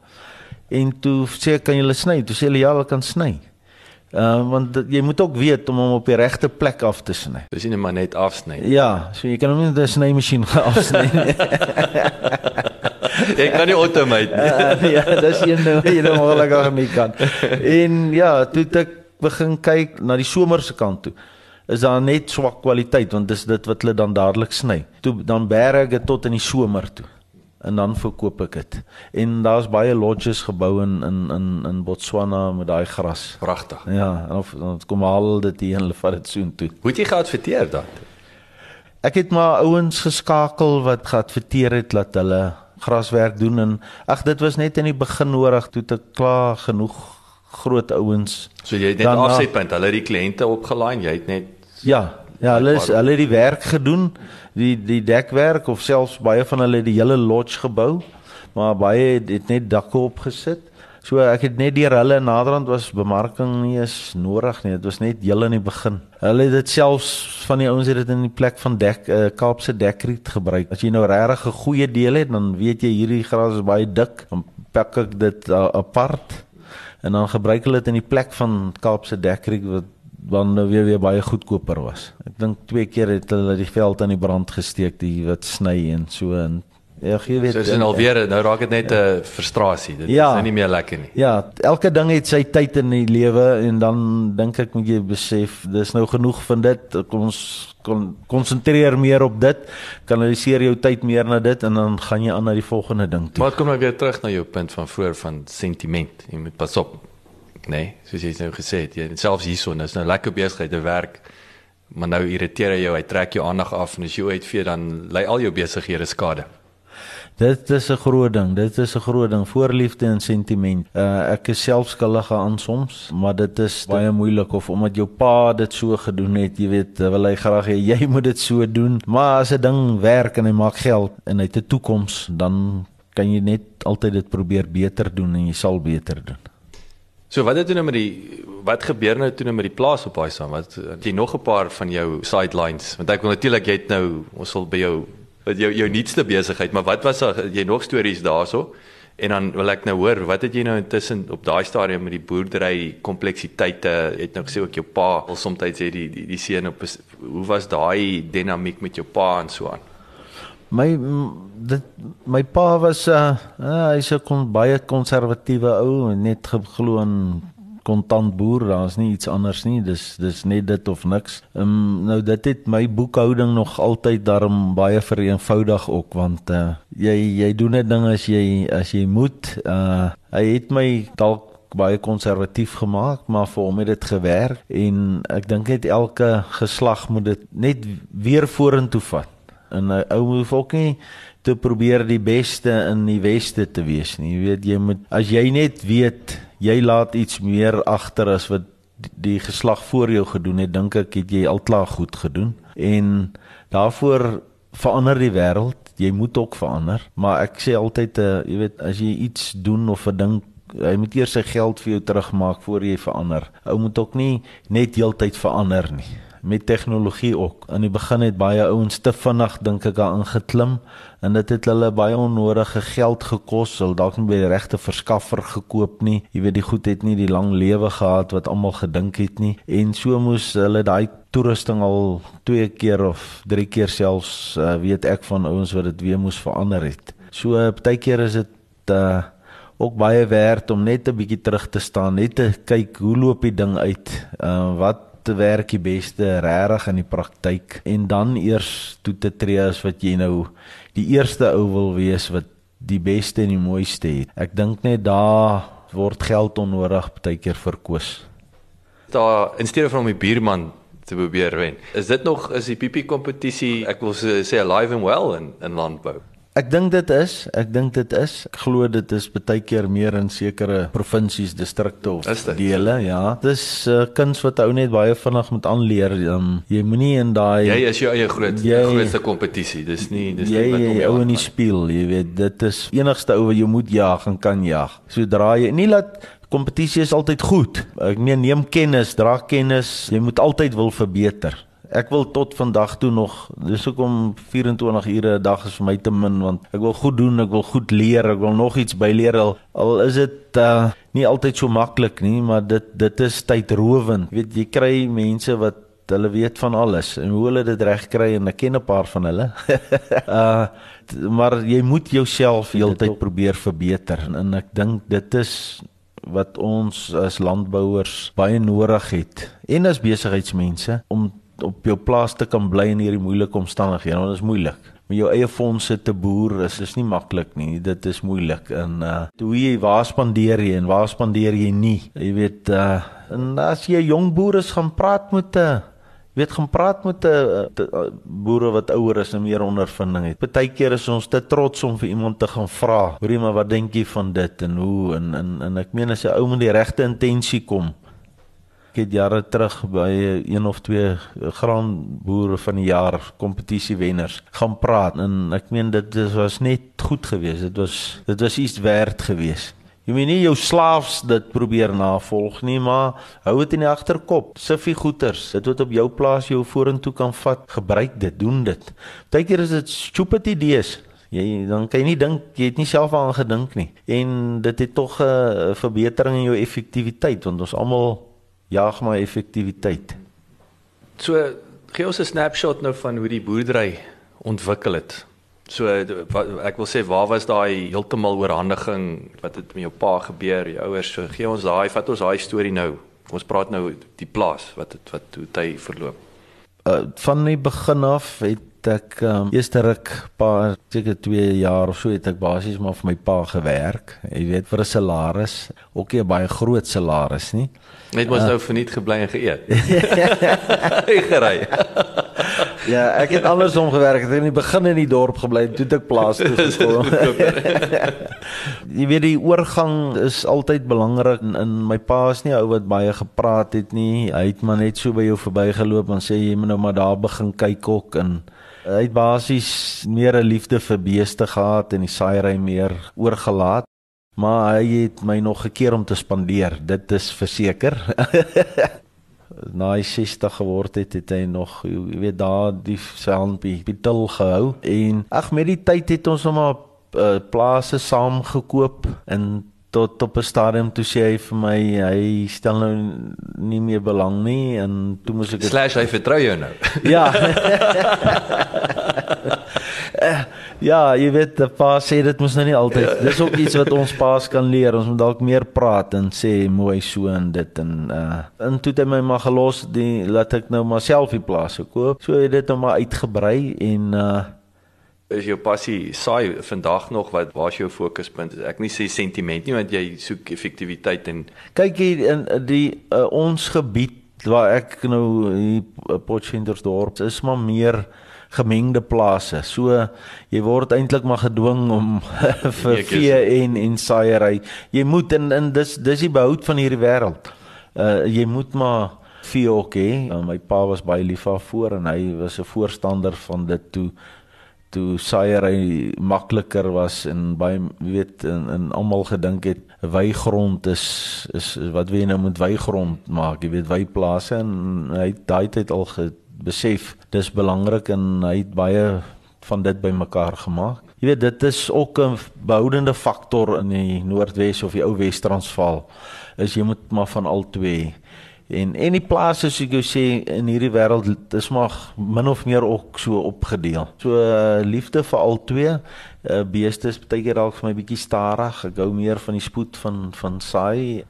S2: En toe sê ek kan jy sny? Toe sê hulle ja, hulle kan sny. Uh want dit- jy moet ook weet om hom op die regte plek af te sny.
S1: Dis nie maar net afsny.
S2: Ja, so jy kan hom nie met 'n snymasjien afsny nie.
S1: Jy kan nie automate nie.
S2: Uh, ja, dis een ding wat jy nou ongelukkig nie kan. En ja, toe ek begin kyk na die somerse kant toe. Is daar net swak kwaliteit want dis dit wat hulle dan dadelik sny. Toe dan bære ek dit tot in die somer toe. En dan verkoop ek dit. En daar's baie lodges gebou in in in in Botswana met daai gras.
S1: Pragtig.
S2: Ja, en of dan kom haal dit hier en hulle vat dit soontoe.
S1: Hoe het jy geadverteer dan?
S2: Ek het maar ouens geskakel wat geadverteer het dat hulle graswerk doen en ag dit was net in die begin nodig toe te klaar genoeg groot ouens.
S1: So jy het net afsetpunt, hulle het die kliënte opgelyn, jy het net
S2: Ja, ja, hulle is hulle het die werk gedoen, die die dekwerk of selfs baie van hulle het die hele lodge gebou, maar baie het, het net dakke opgesit. So ek het net deur hulle naderhand was bemarking nie eens nodig nie. Dit was net heel in die begin. Hulle het dit selfs van die ouens het dit in die plek van dek uh, Kaapse dekriet gebruik. As jy nou regtig 'n goeie deel het, dan weet jy hierdie gras is baie dik, dan pak ek dit uh, apart en dan gebruik hulle dit in die plek van Kaapse dekriet wat dan nou weer weer baie goedkoper was. Ek dink twee keer het hulle die veld aan die brand gesteek, die wat sny en so en ja, jy weet.
S1: so is dit alweer nou raak dit net 'n frustrasie. Dit
S2: Ja.
S1: is nou nie meer lekker nie.
S2: Ja, elke ding het sy tyd in die lewe en dan dink ek moet jy besef dis nou genoeg van dit. Kom ons kon konsentreer meer op dit. Kanaliseer jou tyd meer na dit en dan gaan jy aan na die volgende ding toe.
S1: Maar kom nou weer terug na jou punt van vroeër van sentiment. Jy moet pas op. Nee, soos jy nou gesê het, jy selfs hierson is nou lekker besigheid te werk. Maar nou irriteer hy jou, hy trek jou aandag af en as jy uitvee dan lê al jou besighede skade.
S2: Dit is 'n groot ding. Dit is 'n groot ding. Voorliefde en sentiment. Uh, ek is self skuldig aan soms, maar dit is baie moeilik of omdat jou pa dit so gedoen het, jy weet, wil hy graag hê jy moet dit so doen. Maar as 'n ding werk en hy maak geld en hy het 'n toekoms, dan kan jy net altyd dit probeer beter doen en jy sal beter doen.
S1: So wat het toe nou met die wat gebeur nou toe nou met die plaas op daai saam? Wat het jy nog 'n paar van jou sidelines? Want ek wil natuurlik jy het nou ons sal by jou wat jou jou nuutste besigheid, maar wat was jy nog stories daarso? En dan wil ek nou hoor, wat het jy nou intussen op daai stadium met die boerdery kompleksiteite? Jy het nou gesê ook jou pa, al soms jy die die, die seun op hoe was daai dinamiek met jou pa en so aan?
S2: My dit my pa was 'n uh, uh, hy's 'n baie konservatiewe ou, net geglo in kontant boer, daar's nie iets anders nie. Dis dis net dit of niks. Ehm um, nou dit het my boekhouding nog altyd daarom baie vereenvoudig ook want uh, jy jy doen net dinge as jy as jy moet. Uh hy het my dalk baie konservatief gemaak, maar vir hom het dit gewerk en ek dink net elke geslag moet dit net weer vorentoe vat. En 'n ou hoef ook nie te probeer die beste in die weste te wees nie. Jy weet jy moet as jy net weet jy laat iets meer agter as wat die, geslag voor jou gedoen het, dink ek het jy al klaar goed gedoen. En daarvoor verander die wêreld. Jy moet ook verander, maar ek sê altyd uh, jy weet as jy iets doen of 'n ding hy moet eers sy geld vir jou terugmaak voor jy verander. Ou moet ook nie net heeltyd verander nie met tegnologie ook. In die begin het baie ouens te vinnig dink ek daarin geklim en dit het hulle baie onnodige geld gekos. Hulle dalk nie by die regte verskaffer gekoop nie. Jy weet die goed het nie die lang lewe gehad wat almal gedink het nie. En so moes hulle daai toerusting al twee keer of drie keer selfs uh, weet ek van ouens wat dit weer moes verander het. So uh, partykeer is dit uh, ook baie werd om net 'n bietjie terug te staan, net te kyk hoe loop die ding uit. Uh wat te werk die beste regtig in die praktyk en dan eers toe te tree as wat jy nou die eerste ou wil wees wat die beste en die mooiste het. Ek dink net daar word geld onnodig baie keer verkoos.
S1: Daar in steede van om die buurman te probeer wen. Is dit nog is die pipi kompetisie, ek wil sê alive and well in in landbou.
S2: Ek dink dit is, ek dink dit is. Ek glo dit is baie keer meer in sekere provinsies, distrikte of dele, ja. Dis 'n uh, kuns wat ou net baie vinnig moet aanleer. Um, jy moenie in daai
S1: Jy is jou eie groot
S2: Jy-
S1: grootste kompetisie. Dis nie dis
S2: jy
S1: nie wat om jou
S2: ou in die speel, jy weet, dit is enigste ou wat jy moet jaag en kan jaag. Sodra jy nie laat kompetisie is altyd goed. Ek meen neem kennis, dra kennis. Jy moet altyd wil verbeter. Ek wil tot vandag toe nog, dis hoekom 24 ure 'n dag is vir my te min want ek wil goed doen, ek wil goed leer, ek wil nog iets byleer al, al is dit uh nie altyd so maklik nie, maar dit dit is tydrowend. Jy weet jy kry mense wat hulle weet van alles en hoe hulle dit reg kry en ek ken 'n paar van hulle. uh t- maar jy moet jouself heeltyd probeer verbeter en, en ek dink dit is wat ons as landbouers baie nodig het en as besigheidsmense om op jou plaas te kan bly in hierdie moeilike omstandighede want dit is moeilik met jou eie fondse te boer is is nie maklik nie dit is moeilik en uh hoe jy waar spandeer jy en waar spandeer jy nie jy weet uh en as jy jong boer is gaan praat met 'n weet gaan praat met 'n boere wat ouer is en meer ondervinding het. Partykeer is ons te trots om vir iemand te gaan vra, hoorie maar wat dink jy van dit en hoe en en en ek meen as 'n ou met die regte intensie kom. Ek het jare terug by een of twee graanboere van die jaar kompetisie wenners gaan praat en ek meen dit was net goed geweest. Dit was dit was iets werd geweest. Jy moet nie jou slaafs dit probeer navolg nie, maar hou dit in die agterkop. Siffie goeters, dit wat op jou plaas jou vorentoe kan vat, gebruik dit, doen dit. Partykeer is dit stupid idees. Jy dan kan jy nie dink jy het nie self aan gedink nie. En dit het tog 'n verbetering in jou effektiwiteit want ons almal jaag maar effektiwiteit.
S3: So gee ons 'n snapshot nou van hoe die boerdery ontwikkel het. So wat, ek wil sê waar was daai heeltemal oorhandiging wat het met jou pa gebeur, jou ouers? So gee ons daai, vat ons daai storie nou. Ons praat nou die plaas wat het, wat hoe hy verloop.
S2: Uh, van die begin af het ek um, eerste ruk paar seker 2 jaar of so het ek basies maar vir my pa gewerk. Jy weet vir 'n salaris, ook nie 'n baie groot salaris nie.
S3: Net mos uh, nou verniet gebly en geëet. Gery.
S2: Ja, ek het andersom gewerk. Ek het in die begin in die dorp gebly, toe ek plaas toe gekom. jy weet die oorgang is altyd belangrik en, en my pa is nie ou wat baie gepraat het nie. Hy het maar net so by jou verbygeloop en sê jy moet nou maar daar begin kyk ook en hy het basies meer 'n liefde vir beeste gehad en die saaiery meer oorgelaat. Maar hy het my nog gekeer om te spandeer. Dit is verseker. na hy 60 geword het, het hy nog jy weet daar die selfie betel gehou en ag met die tyd het ons hom op uh, plase saam gekoop en tot op 'n stadium toe sê hy vir my hy stel nou nie meer belang nie en toe moes ek
S3: slash hy vertrou jou nou
S2: ja ja, jy weet, die pa sê dit mos nou nie altyd. Ja. Dis ook iets wat ons paas kan leer. Ons moet dalk meer praat en sê mooi so en dit en uh en toe het hy my maar gelos die laat ek nou maar self die plase koop. So het dit nou maar uitgebrei en uh
S3: is jou passie saai vandag nog wat waar is jou fokuspunt? Ek nie sê sentiment nie want jy soek effektiwiteit en
S2: kyk hier in die uh, ons gebied waar ek nou hier Potchefstroom is maar meer gemengde plase. So jy word eintlik maar gedwing om vir vee en en saaiery. Jy moet in in dis dis die behoud van hierdie wêreld. Uh jy moet maar vee ook hê. Uh, my pa was baie lief daarvoor en hy was 'n voorstander van dit toe toe saaiery makliker was en baie weet en, en almal gedink het weigrond is is wat wie nou moet weigrond maak jy weet weiplase en hy daai tyd al ge, besef dis belangrik en hy het baie van dit bymekaar gemaak. Jy weet dit is ook 'n behoudende faktor in die Noordwes of die ou Wes-Transvaal. Is jy moet maar van al twee en en die plase soos ek jou sê in hierdie wêreld is maar min of meer ook so opgedeel. So uh, liefde vir al twee uh, beeste is baie keer dalk vir my bietjie stadig. Ek hou meer van die spoed van van saai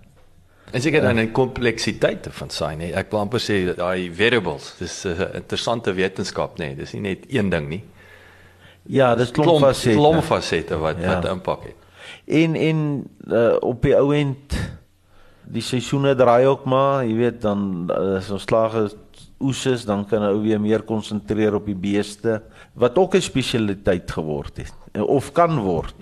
S3: En seker dan 'n kompleksiteit van saai nie. Ek wil amper sê daai variables, dis 'n interessante wetenskap nê. Dis nie net een ding nie.
S2: Ja, dis klomp fasette.
S3: Klomp fasette wat ja. wat impak het.
S2: En en uh, op die ou end die seisoene draai ook maar, jy weet dan as ons slage oes is, dan kan ou weer meer konsentreer op die beeste wat ook 'n spesialiteit geword het of kan word.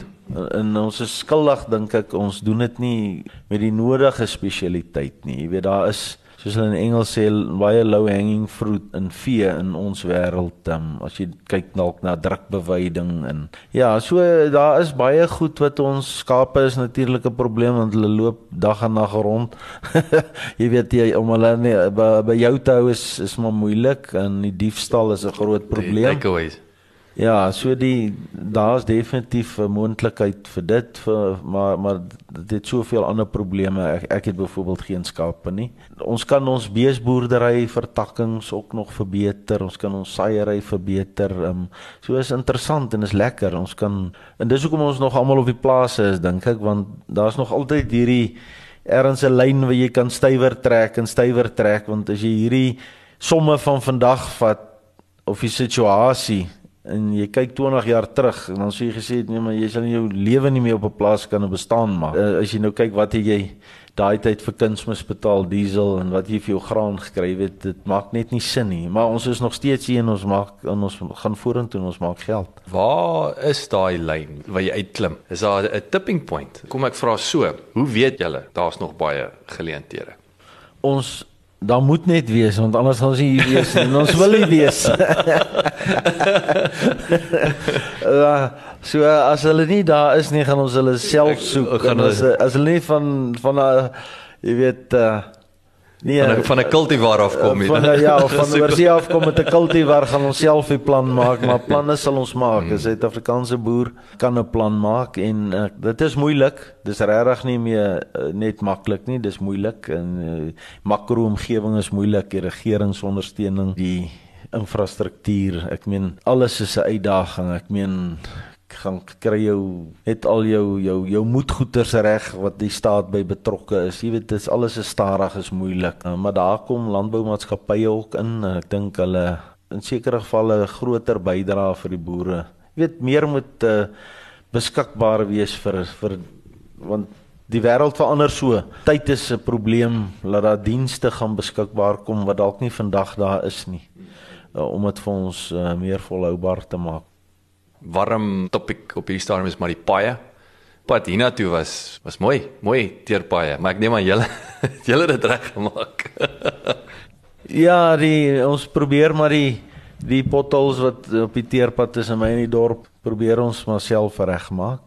S2: En ons is skuldig dink ek ons doen dit nie met die nodige spesialiteit nie. Jy weet daar is soos hulle in Engels sê baie low hanging fruit in vee in ons wêreld. Um, as jy kyk dalk na drukbeweiding en ja so daar is baie goed wat ons skape is natuurlik 'n probleem want hulle loop dag en nag rond. Jy weet jy om hulle nie, by, by jou te hou is is maar moeilik en die diefstal is 'n groot probleem.
S3: takeaways
S2: Ja, so die daar's definitief 'n moontlikheid vir dit vir maar maar dit het soveel ander probleme. Ek, ek het byvoorbeeld geen skape nie. Ons kan ons beesboerdery vertakkings ook nog verbeter. Ons kan ons saaiery verbeter. Um, so is interessant en is lekker. Ons kan en dis hoekom ons nog almal op die plase is dink ek want daar's nog altyd hierdie ergens 'n lyn waar jy kan stywer trek en stywer trek want as jy hierdie somme van vandag vat of die situasie en jy kyk 20 jaar terug en dan sê jy gesê nee maar jy sal in jou lewe nie meer op 'n plaas kan bestaan maar uh, as jy nou kyk wat het jy daai tyd vir kunsmis betaal diesel en wat jy vir jou graan gekry het, dit maak net nie sin nie. Maar ons is nog steeds hier en ons maak en ons gaan vorentoe en ons maak geld.
S1: Waar is daai lyn waar jy uitklim? Is daar 'n tipping point? Kom ek vra so, hoe weet julle daar's nog baie geleenthede?
S2: Ons daar moet net wees want anders gaan ons nie hier wees nie. Ons wil nie wees. uh, so as hulle nie daar is nie, gaan ons hulle self soek. Gaan as, as hulle nie van van 'n jy weet uh,
S1: Nee, van 'n van 'n kultivar afkom
S2: hier. Van ja, van versie afkom met 'n kultivar gaan ons self 'n plan maak, maar planne sal ons maak. 'n hmm. Suid-Afrikaanse boer kan 'n plan maak en uh, dit is moeilik. Dis regtig nie meer uh, net maklik nie, dis moeilik en uh, makro-omgewing is moeilik, die regeringsondersteuning, die infrastruktuur. Ek meen alles is 'n uitdaging. Ek meen gaan kry jou net al jou jou jou moedgoeters reg wat die staat by betrokke is. Jy weet dis alles is stadig is moeilik. Uh, maar daar kom landboumaatskappye ook in. Ek dink hulle in sekere gevalle 'n groter bydrae vir die boere. Jy weet meer moet uh, beskikbaar wees vir vir want die wêreld verander so. Tyd is 'n probleem. Laat daar dienste gaan beskikbaar kom wat dalk nie vandag daar is nie. Uh, om dit vir ons uh, meer volhoubaar te maak
S1: warm topik op hierdie stadium is maar die paaie. Pad hiernatoe was was mooi, mooi teerpaaie, maar ek neem aan julle julle dit reg gemaak.
S2: ja, die ons probeer maar die die potholes wat op die teerpad in my in die dorp probeer ons maar self regmaak.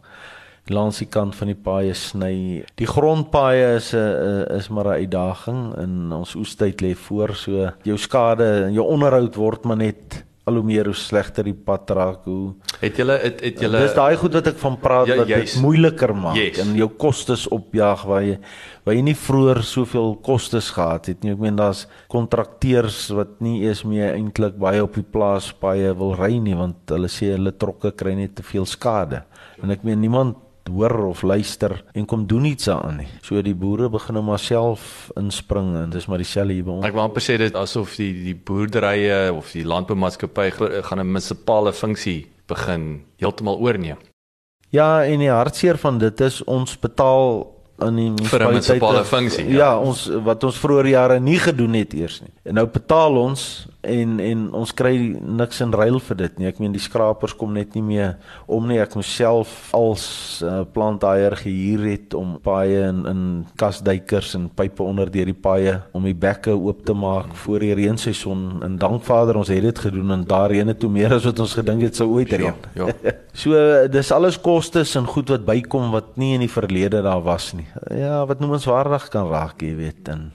S2: Langs die kant van die paaie sny. Die grondpaaie is 'n is maar 'n uitdaging in ons oestyd lê voor so jou skade en jou onderhoud word maar net al hoe meer hoe slegter die pad raak hoe
S1: het julle het, het julle
S2: Dis daai goed wat ek van praat ja, wat dit moeiliker maak yes. en jou kostes opjaag waar jy waar jy nie vroeër soveel kostes gehad het nie. Ek meen daar's kontrakteurs wat nie eens meer eintlik baie op die plaas baie wil ry nie want hulle sê hulle trokke kry net te veel skade. En ek meen niemand hoor of luister en kom doen iets aan nie. So die boere begin nou maar self inspring en dis maar dieselfde hier by ons.
S1: Ek wou amper sê dit asof die die boerderye of die landboumaatskappy gaan 'n munisipale funksie begin heeltemal oorneem.
S2: Ja, en die hartseer van dit is ons betaal in die
S1: munisipale funksie.
S2: Ja. ja, ons wat ons vroeër jare nie gedoen het eers nie. En nou betaal ons en en ons kry niks in ruil vir dit nie. Ek meen die skrapers kom net nie meer om nie. Ek myself als uh, plantaier gehuur het om paaie in in kasduikers en pype onder deur die paaie om die bekke oop te maak voor die reenseisoen. En dankvader ons het dit gedoen en daar reën het toe meer as wat ons gedink het sou ooit reën. Ja. ja. so dis alles kostes en goed wat bykom wat nie in die verlede daar was nie. Ja, wat noem ons waardig kan raak, jy weet, en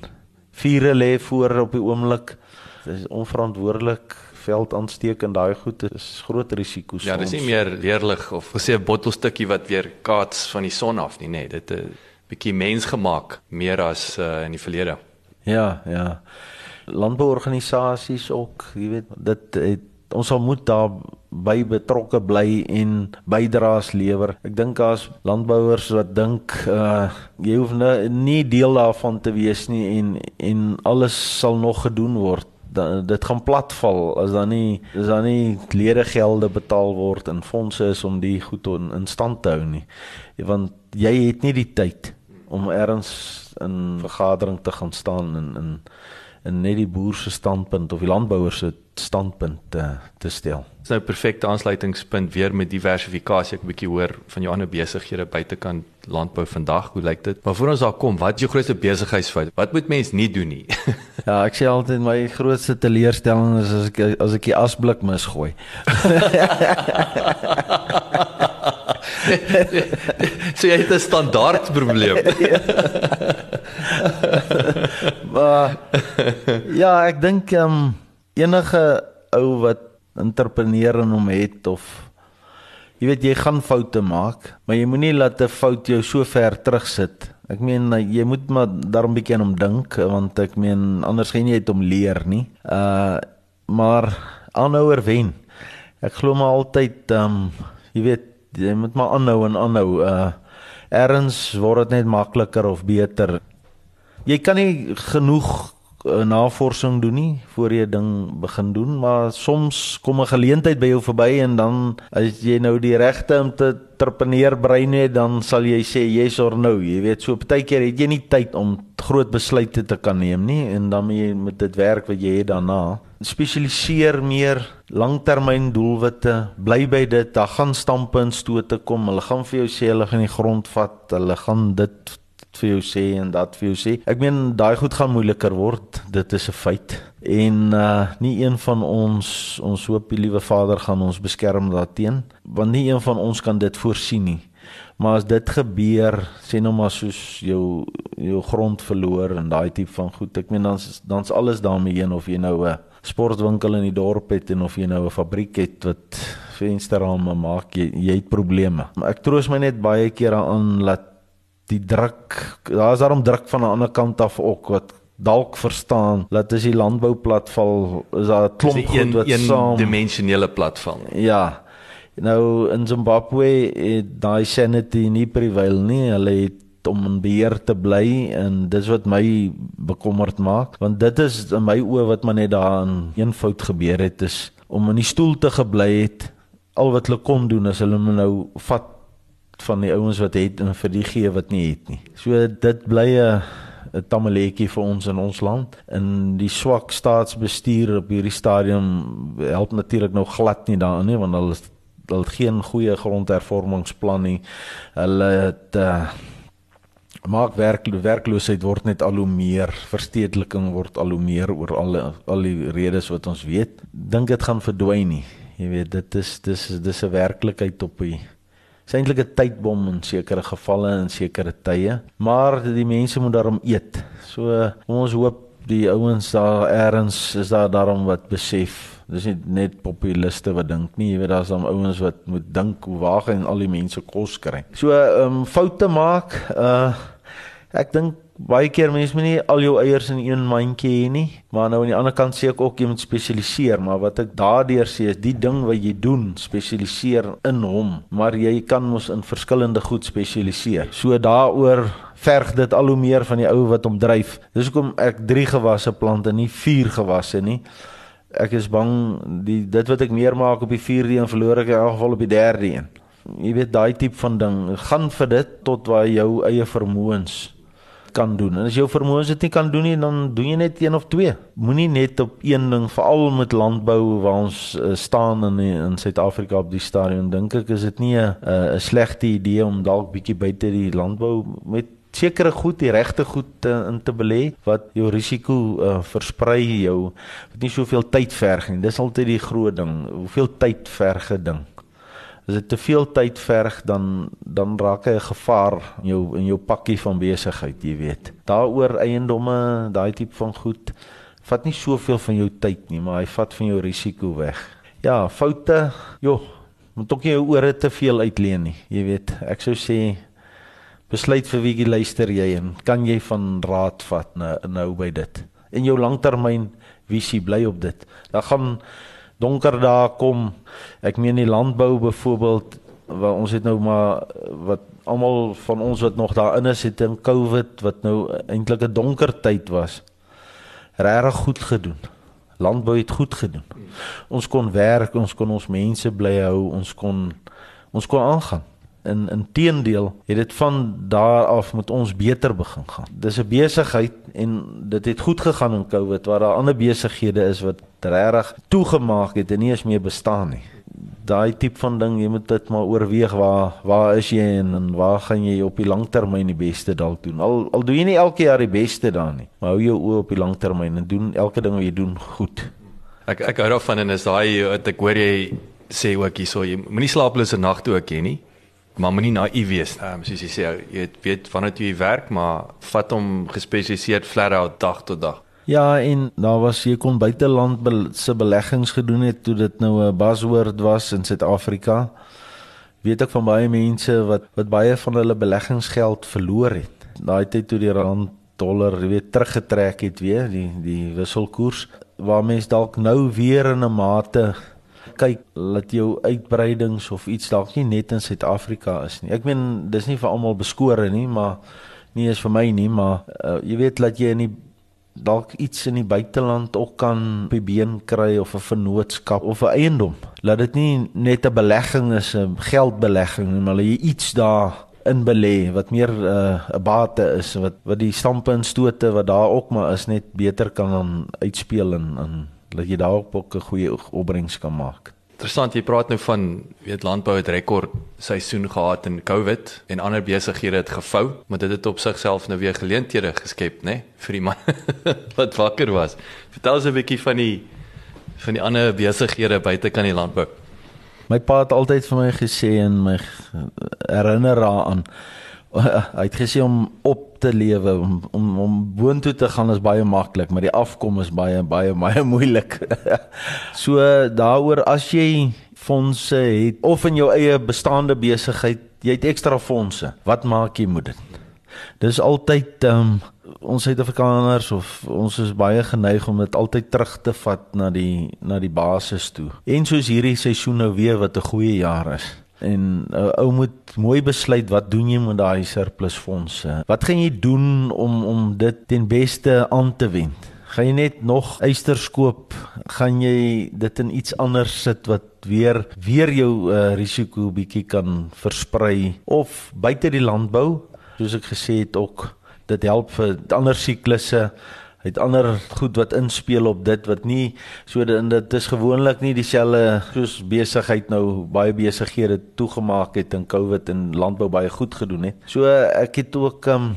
S2: vure lê voor op die oomblik. Dit is onverantwoordelik veld aansteek en daai goed is groot risiko's.
S1: Ja, dis nie meer leerlig of gesê 'n bottelstukkie wat weer kaats van die son af nie, nê. Nee, dit 'n bietjie mensgemaak meer as uh, in die verlede.
S2: Ja, ja. Landbouorganisasies ook, jy weet, dit het ons sal moet daar by betrokke bly en bydraes lewer. Ek dink as landbouers wat dink uh jy hoef nie, nie deel daarvan te wees nie en en alles sal nog gedoen word. Dit gaan platval as dan nie as dan nie ledegelde betaal word en fondse is om die goed in, in stand te hou nie. Want jy het nie die tyd om ergens in vergadering te gaan staan en in en net die boer se standpunt of die landbouer se standpunt te, te stel.
S1: Dis nou perfekte aansluitingspunt weer met diversifikasie. Ek 'n bietjie hoor van jou ander besighede buitekant landbou vandag. Hoe lyk dit? Maar voor ons daar kom, wat is jou grootste besigheidsfout? Wat moet mens nie doen nie?
S2: ja, ek sê altyd my grootste teleurstelling is as ek as ek die asblik misgooi.
S1: so jy het 'n standaard probleem.
S2: maar ja, ek dink ehm um, enige ou wat entrepreneur in hom het of jy weet jy gaan foute maak, maar jy moenie laat 'n fout jou so ver terugsit. Ek meen jy moet maar daarom bietjie aan hom dink want ek meen anders gaan jy dit om leer nie. Uh maar aanhouer wen. Ek glo maar altyd ehm um, jy weet jy moet maar aanhou en aanhou. Uh erns word dit net makliker of beter. Jy kan nie genoeg uh, navorsing doen nie voor jy 'n ding begin doen, maar soms kom 'n geleentheid by jou verby en dan as jy nou die regte om te entrepreneur brein het, dan sal jy sê yes or no. Jy weet, so partykeer het jy nie tyd om groot besluite te kan neem nie en dan moet jy met dit werk wat jy het daarna. Spesialiseer meer langtermyn doelwitte, bly by dit, daar gaan stampe en stote kom. Hulle gaan vir jou sê hulle gaan die grond vat, hulle gaan dit vir jou sê en dat vir jou sê. Ek meen daai goed gaan moeiliker word. Dit is 'n feit. En uh nie een van ons ons hoop die liewe Vader gaan ons beskerm daarteen, want nie een van ons kan dit voorsien nie. Maar as dit gebeur, sê nou maar soos jou jou grond verloor en daai tipe van goed. Ek meen dan's dan's alles daarmee heen of jy nou 'n sportwinkel in die dorp het en of jy nou 'n fabriek het wat vensterrame maak, jy, jy het probleme. Maar ek troos my net baie keer daaraan dat die druk daar is daarom druk van 'n ander kant af ook wat dalk verstaan dat as die landbou platval is daar 'n klomp goed wat
S3: een
S2: saam
S3: dimensionele platval.
S2: ja. Nou in Zimbabwe het daai sanity nie prevail nie. Hulle het om in beheer te bly en dis wat my bekommerd maak want dit is in my oë wat maar net daar 'n een fout gebeur het is om in die stoel te gebly het. Al wat hulle kon doen is hulle nou vat van die ouens wat het en vir die gee wat nie het nie. So dit bly 'n 'n tamaletjie vir ons in ons land. In die swak staatsbestuur op hierdie stadium help natuurlik nou glad nie daarin nie want hulle is hulle het geen goeie grondhervormingsplan nie. Hulle het uh, maak werk werkloosheid word net al hoe meer, verstedeliking word al hoe meer oor al al die redes wat ons weet. Dink dit gaan verdwyn nie. Jy weet dit is dis dis 'n werklikheid op die is eintlik 'n tydbom in sekere gevalle en sekere tye, maar die mense moet daarom eet. So ons hoop die ouens daar eers is daar daarom wat besef. Dis nie net populiste wat dink nie, jy weet daar's dan ouens wat moet dink hoe waar gaan al die mense kos kry. So ehm um, foute maak, uh ek dink baie keer mense moet nie al jou eiers in een mandjie hê nie, maar nou aan die ander kant sê ek ook jy moet spesialiseer, maar wat ek daardeur sê is die ding wat jy doen, spesialiseer in hom, maar jy kan mos in verskillende goed spesialiseer. So daaroor verg dit al hoe meer van die ou wat hom dryf. Dis hoekom ek 3 gewasse plant en nie 4 gewasse nie. Ek is bang die dit wat ek meer maak op die 4de een verloor ek in elk geval op die 3de een. Jy weet daai tipe van ding, gaan vir dit tot waar jou eie vermoëns kan doen. En as jou vermoëns dit nie kan doen nie, dan doen jy net een of twee. Moenie net op een ding, veral met landbou waar ons uh, staan in in Suid-Afrika op die stadium dink ek is dit nie 'n 'n slegte idee om dalk bietjie buite die landbou met sekere goed die regte goed uh, in te belê wat jou risiko uh, versprei jou wat nie soveel tyd verg nie. Dis altyd die groot ding. Hoeveel tyd verg 'n ding? As dit te veel tyd verg dan dan raak hy 'n gevaar in jou in jou pakkie van besigheid, jy weet. Daaroor eiendomme, daai tipe van goed vat nie soveel van jou tyd nie, maar hy vat van jou risiko weg. Ja, foute, joh, moet ook nie jou ore te veel uitleen nie, jy weet. Ek sou sê besluit vir wie jy luister jy en kan jy van raad vat nou, nou by dit. In jou langtermyn visie bly op dit. Dan gaan donker dae kom. Ek meen die landbou byvoorbeeld waar ons het nou maar wat almal van ons wat nog daarin is het in Covid wat nou eintlik 'n donker tyd was. Regtig goed gedoen. Landbou het goed gedoen. Ons kon werk, ons kon ons mense bly hou, ons kon ons kon aangaan. In in teendeel het dit van daar af met ons beter begin gaan. Dis 'n besigheid en dit het goed gegaan in Covid waar daar ander besighede is wat regtig toegemaak het en nie eens meer bestaan nie. Daai tipe van ding, jy moet dit maar oorweeg waar waar is jy en, en waar gaan jy op die langtermyn die beste dalk doen. Al al doen jy nie elke jaar die beste daar nie, maar hou jou oë op die langtermyn en doen elke ding wat jy doen goed.
S3: Ek ek hou daarvan en is daai wat ek hoor jy sê ook hierso jy moenie slaaplose nagte ook hê nie maar moenie naïef wees. Ehm um, soos jy sê, jy weet wanneer jy werk, maar vat hom gespesialiseerd flat out dag tot dag.
S2: Ja, en daar was jy kon buiteland be se beleggings gedoen het toe dit nou 'n buzzword was in Suid-Afrika. Weet ek van baie mense wat wat baie van hulle beleggingsgeld verloor het. Daai tyd toe die rand dollar weer teruggetrek het weer die die wisselkoers waar mense dalk nou weer in 'n mate kyk dat jou uitbreidings of iets dalk nie net in Suid-Afrika is nie. Ek meen dis nie vir almal beskore nie, maar nie is vir my nie, maar uh, jy weet dat jy in die dalk iets in die buiteland ook kan op die been kry of 'n vennootskap of 'n eiendom. Laat dit nie net 'n belegging is, 'n geldbelegging maar jy iets daar in belê wat meer 'n uh, bate is wat wat die stampe en stote wat daar ook maar is net beter kan uitspeel en en dat jy daarop ook 'n goeie opbrengs kan maak.
S3: Interessant, jy praat nou van weet landbou het rekord seisoen gehad in COVID en ander besighede het gevou, maar dit het op sigself nou weer geleenthede geskep, né, nee, vir die man wat wakker was. Vertel ons 'n bietjie van die van die ander besighede buite kan die landbou.
S2: My pa het altyd vir my gesê en my herinner daaraan hy het gesê om op te lewe om om om boontoe te gaan is baie maklik, maar die afkom is baie baie baie moeilik. so daaroor as jy fondse het of in jou eie bestaande besigheid, jy het ekstra fondse. Wat maak jy met dit? Dis altyd ehm um, ons Suid-Afrikaners of ons is baie geneig om dit altyd terug te vat na die na die basis toe. En soos hierdie seisoen nou weer wat 'n goeie jaar is en 'n uh, ou moet mooi besluit wat doen jy met daai surplus fondse? Wat gaan jy doen om om dit ten beste aan te wend? Gaan jy net nog eisters koop? Gaan jy dit in iets anders sit wat weer weer jou uh, risiko bietjie kan versprei of buite die landbou? Soos ek gesê het ook dit help vir ander siklusse het ander goed wat inspel op dit wat nie so dit, dit is gewoonlik nie dieselfde soos besigheid nou baie besighede toegemaak het in Covid en landbou baie goed gedoen het. So ek het ook 'n um,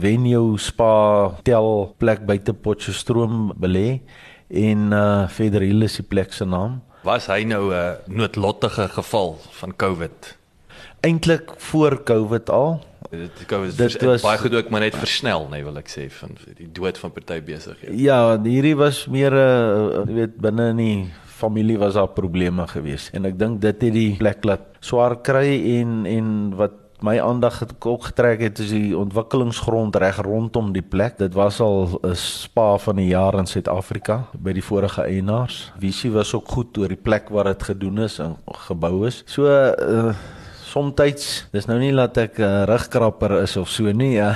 S2: venue spa tel plek buite Potchefstroom belê en uh Federal is die plek se naam.
S3: Was hy nou 'n noodlottige geval van Covid?
S2: Eintlik voor Covid al
S3: dit COVID dit was baie goed ook maar net versnel nee, wil ek sê van die dood van party besighede.
S2: Ja, hierdie was meer 'n uh, jy weet binne in die familie was daar probleme gewees en ek dink dit het die plek laat swaar kry en en wat my aandag het ook getrek het is die ontwikkelingsgrond reg rondom die plek. Dit was al 'n spa van die jaar in Suid-Afrika by die vorige eienaars. Visie was ook goed oor die plek waar dit gedoen is en gebou is. So uh, Somstyds, dis nou nie dat ek 'n uh, rugkrapper is of so nie, ja.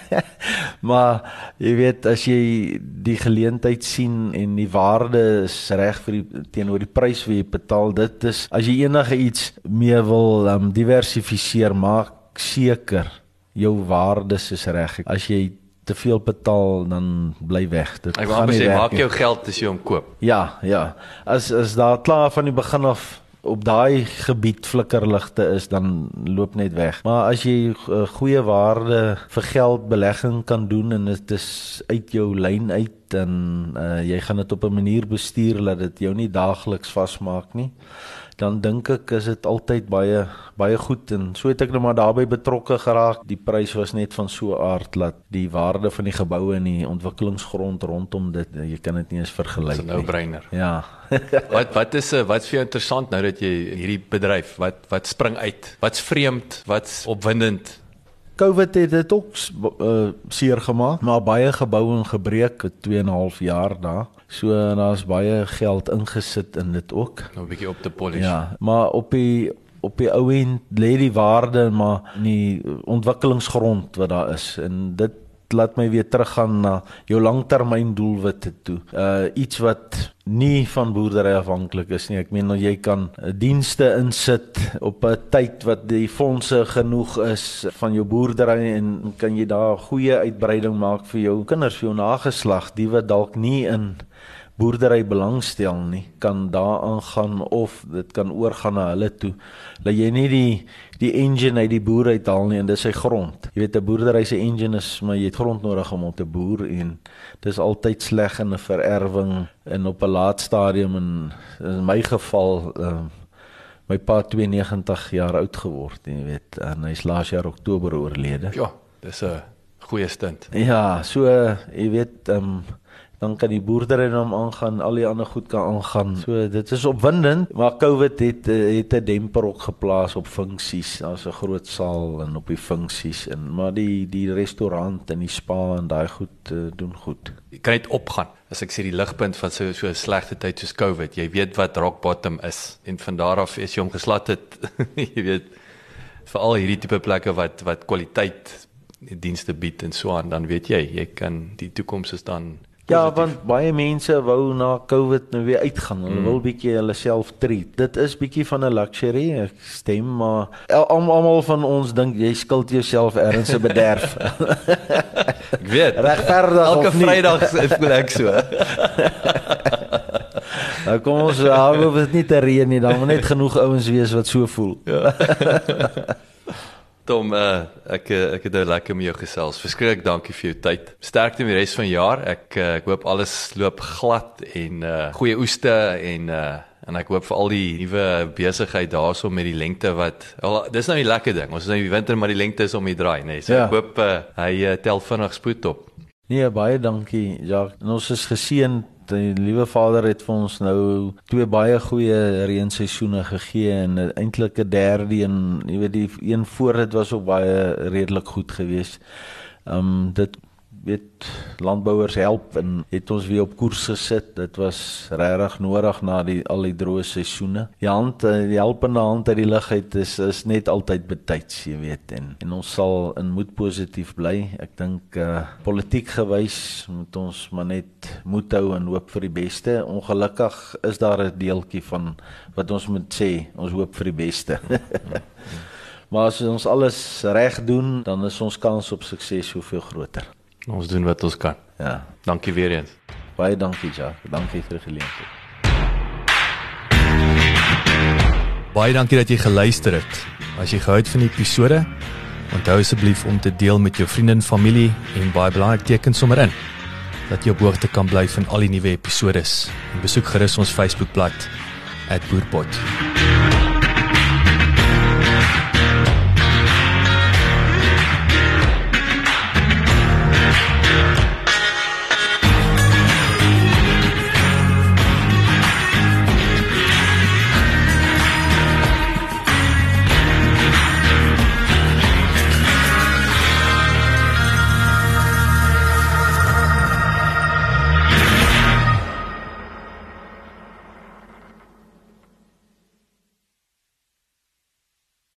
S2: maar jy weet as jy die geleentheid sien en die waarde is reg vir die teenoor die prys wat jy betaal, dit is as jy enige iets mee wil um, diversifiseer, maak seker jou waardes is reg. As jy te veel betaal dan bly weg.
S3: Dit gaan nie sê maak jou geld as jy hom koop.
S2: Ja, ja. As as daar klaar van die begin af op daai gebied flikkerligte is dan loop net weg. Maar as jy uh, goeie waarde vir geld belegging kan doen en dit is uit jou lyn uit en uh, jy gaan dit op 'n manier bestuur dat dit jou nie daagliks vasmaak nie dan dink ek is dit altyd baie baie goed en so het ek nou maar daarbey betrokke geraak. Die prys was net van so 'n aard dat die waarde van die geboue en die ontwikkelingsgrond rondom dit jy kan dit nie eens vergelyk nie.
S3: Dis 'n no-brainer.
S2: Ja.
S3: wat wat is eh, wat vir jou interessant nou dat jy hierdie bedryf wat wat spring uit? Wat's vreemd? Wat's opwindend?
S2: COVID het dit ook uh, seer gemaak, maar baie geboue en gebreek 2 en 'n half jaar daar. So daar's baie geld ingesit in dit ook.
S3: Nou 'n bietjie op te polish.
S2: Ja, maar op die op die ou end lê die waarde maar in die ontwikkelingsgrond wat daar is en dit laat my weer teruggaan na jou langtermyndoelwitte toe. Uh iets wat nie van boerdery afhanklik is nie. Ek meen nou jy kan uh, dienste insit op 'n tyd wat die fondse genoeg is van jou boerdery en kan jy daar goeie uitbreiding maak vir jou kinders, vir jou nageslag, die wat dalk nie in boerdery belangstel nie kan daaraan gaan of dit kan oorgaan na hulle toe. Laat jy nie die die engine uit die boer uithaal nie en dis sy grond. Jy weet 'n boerdery se engine is maar jy het grond nodig om om te boer en dis altyd sleg in 'n vererwing en op 'n laat stadium en in my geval uh, my pa 92 jaar oud geword jy weet en hy's laas jaar Oktober oorlede.
S3: Ja, dis 'n goeie stint.
S2: Ja, so jy weet ehm um, dan kan die boerdery dan aangaan, al die ander goed kan aangaan. So dit is opwindend, maar COVID het eh, het 'n demper ook geplaas op funksies. Daar's 'n groot saal en op die funksies en maar die die restaurant en die spa en daai goed uh, doen goed.
S3: Jy kan net opgaan. As ek sê die ligpunt van so so 'n slegte tyd soos COVID, jy weet wat rock bottom is en van daar af as jy hom geslat het, jy weet vir al hierdie tipe plekke wat wat kwaliteit
S1: die dienste bied en so aan, dan weet jy, jy kan die toekoms is dan
S2: Ja, want baie mense wou na COVID nou weer uitgaan. Hulle mm. wil bietjie hulle self treat. Dit is bietjie van 'n luxury, ek stem, maar almal van ons dink jy skuld jouself ergens 'n bederf.
S1: ek weet.
S2: Regverdig
S1: elke Vrydag voel ek so.
S2: nou kom ons hou dit nie te reën nie, dan moet net genoeg ouens wees wat so voel. Ja.
S1: Tom, uh, ek eh, ek het nou lekker met jou gesels. Verskriklik dankie vir jou tyd. Sterkte met die res van die jaar. Ek uh, ek hoop alles loop glad en uh, goeie oeste en uh, en ek hoop vir al die nuwe besigheid daarso met die lengte wat al dis nou die lekker ding. Ons is nou in die winter maar die lengte is om die draai, nê. Nee. So ja. ek hoop uh, hy uh, tel vinnig spoed op.
S2: Nee, baie dankie. Ja, ons is geseën die liewe Vader het vir ons nou twee baie goeie reenseisoene gegee en eintlik 'n derde een, jy weet die een voor dit was ook baie redelik goed geweest. Ehm um, dit weet landbouers help en het ons weer op koers gesit. Dit was regtig nodig na die al die droë seisoene. Die hand eh, die helpende hand uit die lug uit is is net altyd betyds, jy weet en en ons sal in moed positief bly. Ek dink uh politiek gewys moet ons maar net moed hou en hoop vir die beste. Ongelukkig is daar 'n deeltjie van wat ons moet sê, ons hoop vir die beste. maar as ons alles reg doen, dan is ons kans op sukses soveel groter.
S1: Ons doen wat ons kan.
S2: Ja.
S1: Dankie weer eens.
S2: Baie dankie, Jacques. Dankie vir die geleentheid.
S4: Baie dankie dat jy geluister het. As jy gehou het van die episode, onthou asseblief om te deel met jou vriende en familie en baie belangrik teken sommer in dat jy op hoogte kan bly van al die nuwe episode. Besoek gerus ons Facebookblad @boerpot.